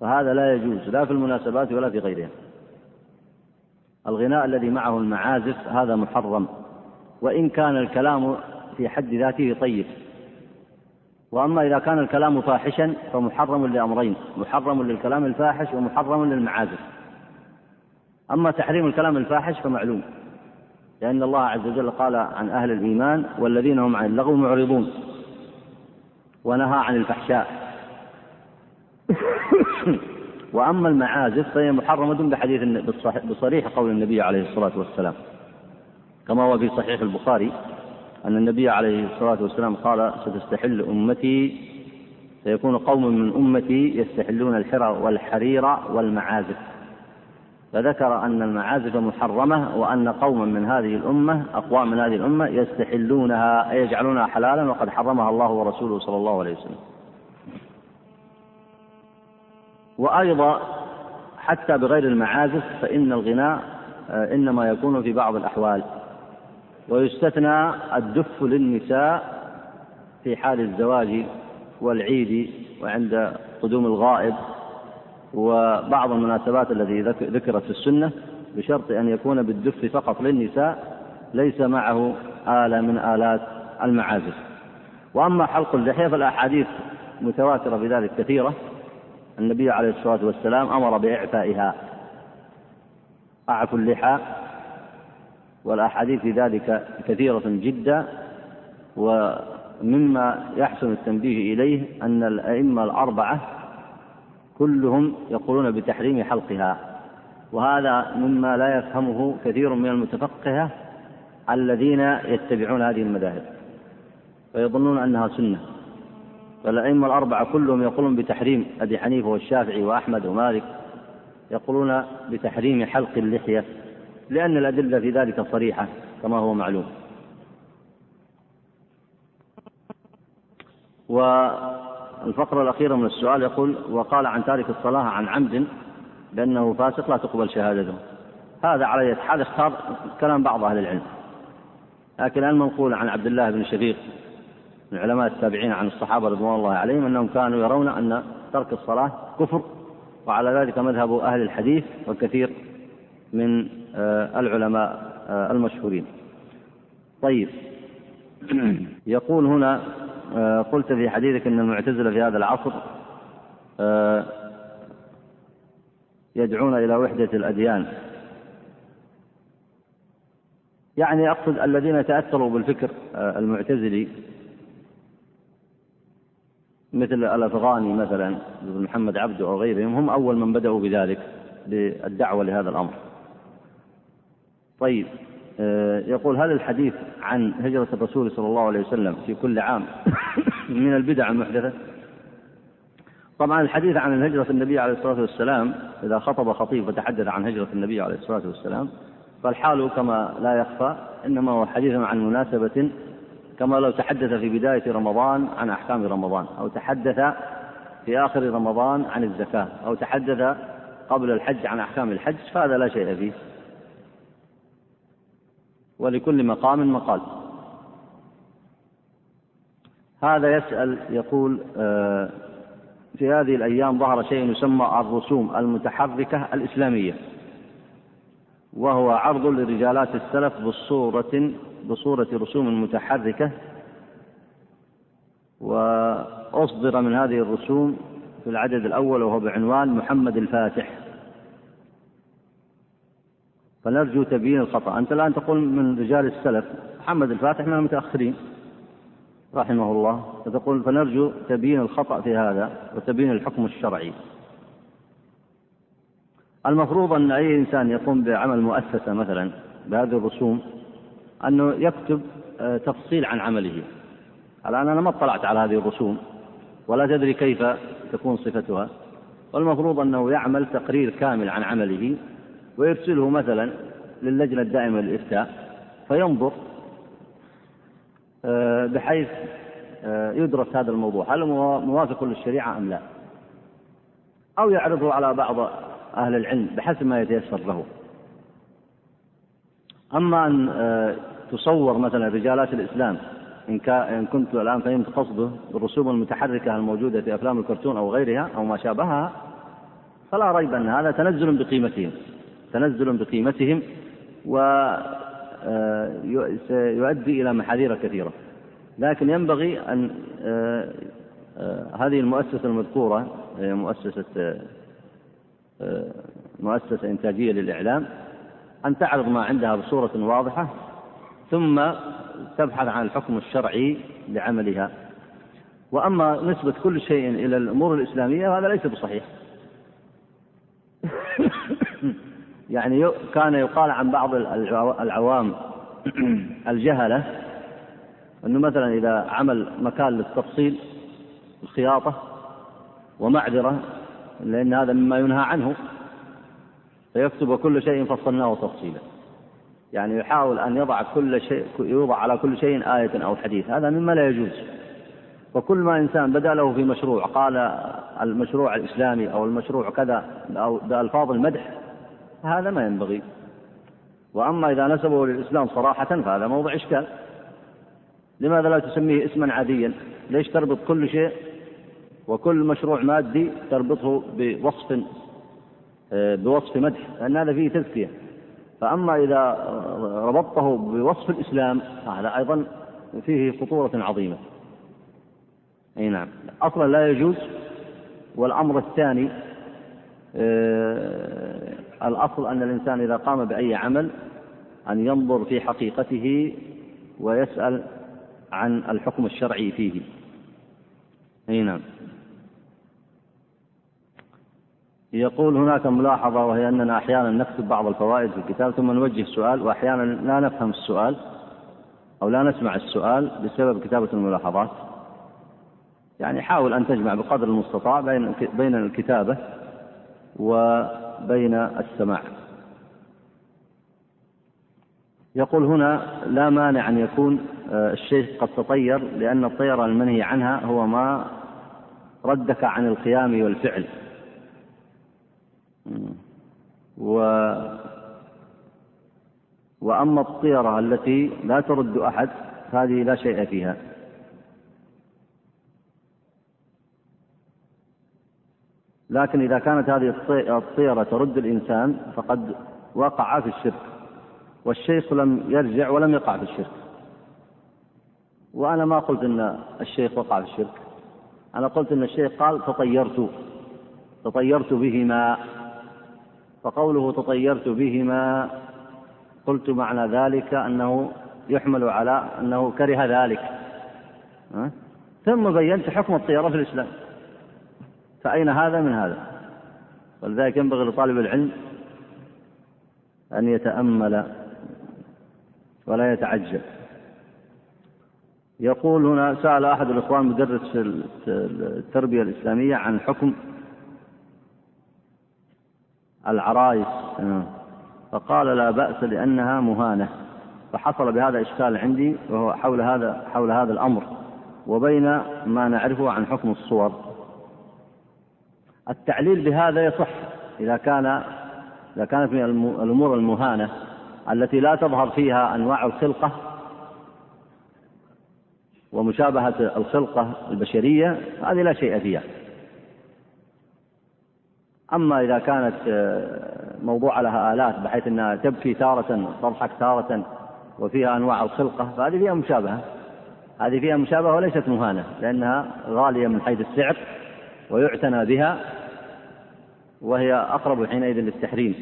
فهذا لا يجوز لا في المناسبات ولا في غيرها. الغناء الذي معه المعازف هذا محرم وإن كان الكلام في حد ذاته طيب. وأما إذا كان الكلام فاحشا فمحرم لأمرين محرم للكلام الفاحش ومحرم للمعازف. أما تحريم الكلام الفاحش فمعلوم لأن الله عز وجل قال عن أهل الإيمان والذين هم عن اللغو معرضون. ونهى عن الفحشاء. وأما المعازف فهي محرمة بحديث بصريح قول النبي عليه الصلاة والسلام. كما هو في صحيح البخاري. أن النبي عليه الصلاة والسلام قال ستستحل أمتي سيكون قوم من أمتي يستحلون الحرى والحرير والمعازف. فذكر أن المعازف محرمة وأن قوما من هذه الأمة أقوام من هذه الأمة يستحلونها أي يجعلونها حلالا وقد حرمها الله ورسوله صلى الله عليه وسلم. وأيضا حتى بغير المعازف فإن الغناء آه، إنما يكون في بعض الأحوال. ويستثنى الدف للنساء في حال الزواج والعيد وعند قدوم الغائب وبعض المناسبات التي ذكرت في السنة بشرط أن يكون بالدف فقط للنساء ليس معه آلة من آلات المعازف. وأما حلق اللحية فالأحاديث متواترة بذلك كثيرة. النبي عليه الصلاة والسلام أمر بإعفائها. أعفوا اللحى. والأحاديث في ذلك كثيرة جدا ومما يحسن التنبيه إليه أن الأئمة الأربعة كلهم يقولون بتحريم حلقها. وهذا مما لا يفهمه كثير من المتفقهة الذين يتبعون هذه المذاهب ويظنون أنها سنة. فالأئمة الأربعة كلهم يقولون بتحريم أبي حنيفة والشافعي وأحمد ومالك يقولون بتحريم حلق اللحية. لأن الأدلة في ذلك صريحة كما هو معلوم. والفقرة الأخيرة من السؤال يقول وقال عن تارك الصلاة عن عمد بأنه فاسق لا تقبل شهادته. هذا على حال اختار كلام بعض أهل العلم. لكن المنقول عن عبد الله بن شفيق من علماء التابعين عن الصحابة رضوان الله عليهم أنهم كانوا يرون أن ترك الصلاة كفر وعلى ذلك مذهب أهل الحديث وكثير من العلماء آه، المشهورين. طيب. يقول هنا آه، قلت في حديثك أن المعتزلة في هذا العصر يدعون إلى وحدة الأديان. يعني أقصد الذين تأثروا بالفكر المعتزلي مثل الأفغاني مثلا محمد عبده أو غيرهم هم أول من بدأوا بذلك بالدعوة لهذا الأمر. طيب آه، يقول هل الحديث عن هجرة الرسول صلى الله عليه وسلم في كل عام من البدع المحدثة. طبعا الحديث عن هجرة النبي عليه الصلاة والسلام إذا خطب خطيب وتحدث عن هجرة النبي عليه الصلاة والسلام فالحال كما لا يخفى إنما هو حديث عن مناسبة كما لو تحدث في بداية رمضان عن أحكام رمضان أو تحدث في آخر رمضان عن الزكاة أو تحدث قبل الحج عن أحكام الحج فهذا لا شيء فيه. ولكل مقام مقال. هذا يسأل يقول آه، في هذه الأيام ظهر شيء يسمى الرسوم المتحركة الإسلامية وهو عرض لرجالات السلف بصورة بصورة رسوم متحركة وأصدر من هذه الرسوم في العدد الأول وهو بعنوان محمد الفاتح. فنرجو تبيين الخطأ. أنت الآن تقول من رجال السلف محمد الفاتح من المتأخرين رحمه الله فتقول فنرجو تبيين الخطأ في هذا وتبيين الحكم الشرعي. المفروض أن أي إنسان يقوم بعمل مؤسسة مثلا بهذه الرسوم أنه يكتب آه، تفصيل عن عمله. الآن أنا ما اطلعت على هذه الرسوم ولا تدري كيف تكون صفتها. والمفروض أنه يعمل تقرير كامل عن عمله ويرسله مثلا للجنة الدائمة للإفتاء فينظر آه، بحيث آه، يدرس هذا الموضوع. هل هو موافق للشريعة أم لا؟ أو يعرضه على بعض أهل العلم بحسب ما يتيسر له. أما أن آه، تصور مثلا رجالات الإسلام إن, إن كنت الآن فهمت قصده بالرسوم المتحركة الموجودة في أفلام الكرتون أو غيرها أو ما شابهها فلا ريب أن هذا تنزل بقيمتهم. تنزل بقيمتهم ويؤدي آه، إلى محاذير كثيرة. لكن ينبغي أن آه، هذه المؤسسة المذكورة مؤسسة مؤسسة إنتاجية للإعلام أن تعرض ما عندها بصورة واضحة ثم تبحث عن الحكم الشرعي لعملها. وأما نسبة كل شيء إلى الأمور الإسلامية هذا ليس بصحيح. يعني كان يقال عن بعض العوام الجهلة أنه مثلا إذا عمل مكان للتفصيل الخياطة ومعذرة لأن هذا مما ينهى عنه فيكتب كل شيء فصلناه تفصيلا. يعني يحاول أن يضع كل شيء يوضع على كل شيء آية أو حديث. هذا مما لا يجوز. وكل ما إنسان بدا له في مشروع قال المشروع الإسلامي أو المشروع كذا أو بألفاظ المدح هذا ما ينبغي. وأما إذا نسبه للإسلام صراحة فهذا موضع إشكال. لماذا لا تسميه اسما عاديا؟ ليش تربط كل شيء وكل مشروع مادي تربطه بوصف آه، بوصف مدح؟ لأن هذا فيه تزكية فأما إذا ربطته بوصف الإسلام هذا أيضا فيه خطورة عظيمة. أي نعم. أصلا لا يجوز. والأمر الثاني آه، الأصل أن الإنسان إذا قام بأي عمل أن ينظر في حقيقته ويسأل عن الحكم الشرعي فيه. أي نعم. يقول هناك ملاحظة وهي أننا أحيانا نكتب بعض الفوائد في الكتاب ثم نوجه سؤال وأحيانا لا نفهم السؤال أو لا نسمع السؤال بسبب كتابة الملاحظات. يعني حاول أن تجمع بقدر المستطاع بين بين الكتابة وبين السماع. يقول هنا لا مانع أن يكون آه، الشيء قد تطير لأن الطيرة المنهي عنها هو ما ردك عن القيام والفعل. و وأما الطيرة التي لا ترد أحد هذه لا شيء فيها. لكن إذا كانت هذه الطيرة ترد الإنسان فقد وقع في الشرك والشيخ لم يرجع ولم يقع في الشرك. وأنا ما قلت أن الشيخ وقع في الشرك. أنا قلت أن الشيخ قال تطيرت تطيرت بهما. فقوله تطيرت بهما قلت معنى ذلك أنه يحمل على أنه كره ذلك. ثم بينت حكم الطيرة في الإسلام. فأين هذا من هذا؟ ولذلك ينبغي لطالب العلم أن يتأمل ولا يتعجل يقول هنا سأل أحد الإخوان مدرس التربية الإسلامية عن حكم العرايس. فقال لا بأس لأنها مهانة. فحصل بهذا إشكال عندي وهو حول هذا حول هذا الأمر. وبين ما نعرفه عن حكم الصور. التعليل بهذا يصح إذا كان إذا كانت من الأمور المهانة التي لا تظهر فيها أنواع الخلقة ومشابهة الخلقة البشرية هذه لا شيء فيها. أما إذا كانت آه، موضوع لها آلات بحيث أنها تبكي تارة تضحك تارة وفيها أنواع الخلقة فهذه فيها مشابهة. هذه فيها مشابهة وليست مهانة لأنها غالية من حيث السعر. ويعتنى بها وهي أقرب حينئذ للتحريم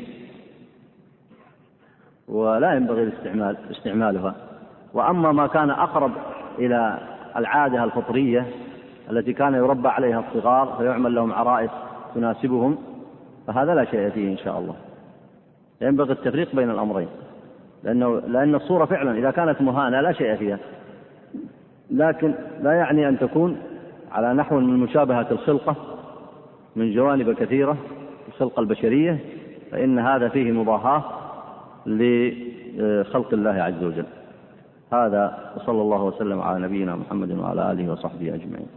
ولا ينبغي الاستعمال استعمالها. وأما ما كان أقرب إلى العادة الفطرية التي كان يربى عليها الصغار فيعمل لهم عرائس تناسبهم فهذا لا شيء فيه إن شاء الله. ينبغي التفريق بين الأمرين. لأنه لأن الصورة فعلا إذا كانت مهانة لا شيء فيها. لكن لا يعني أن تكون على نحو من مشابهة الخلقة من جوانب كثيرة الخلقة البشرية فإن هذا فيه مضاهاة لخلق الله عز وجل. هذا وصلى الله وسلم على نبينا محمد وعلى آله وصحبه أجمعين.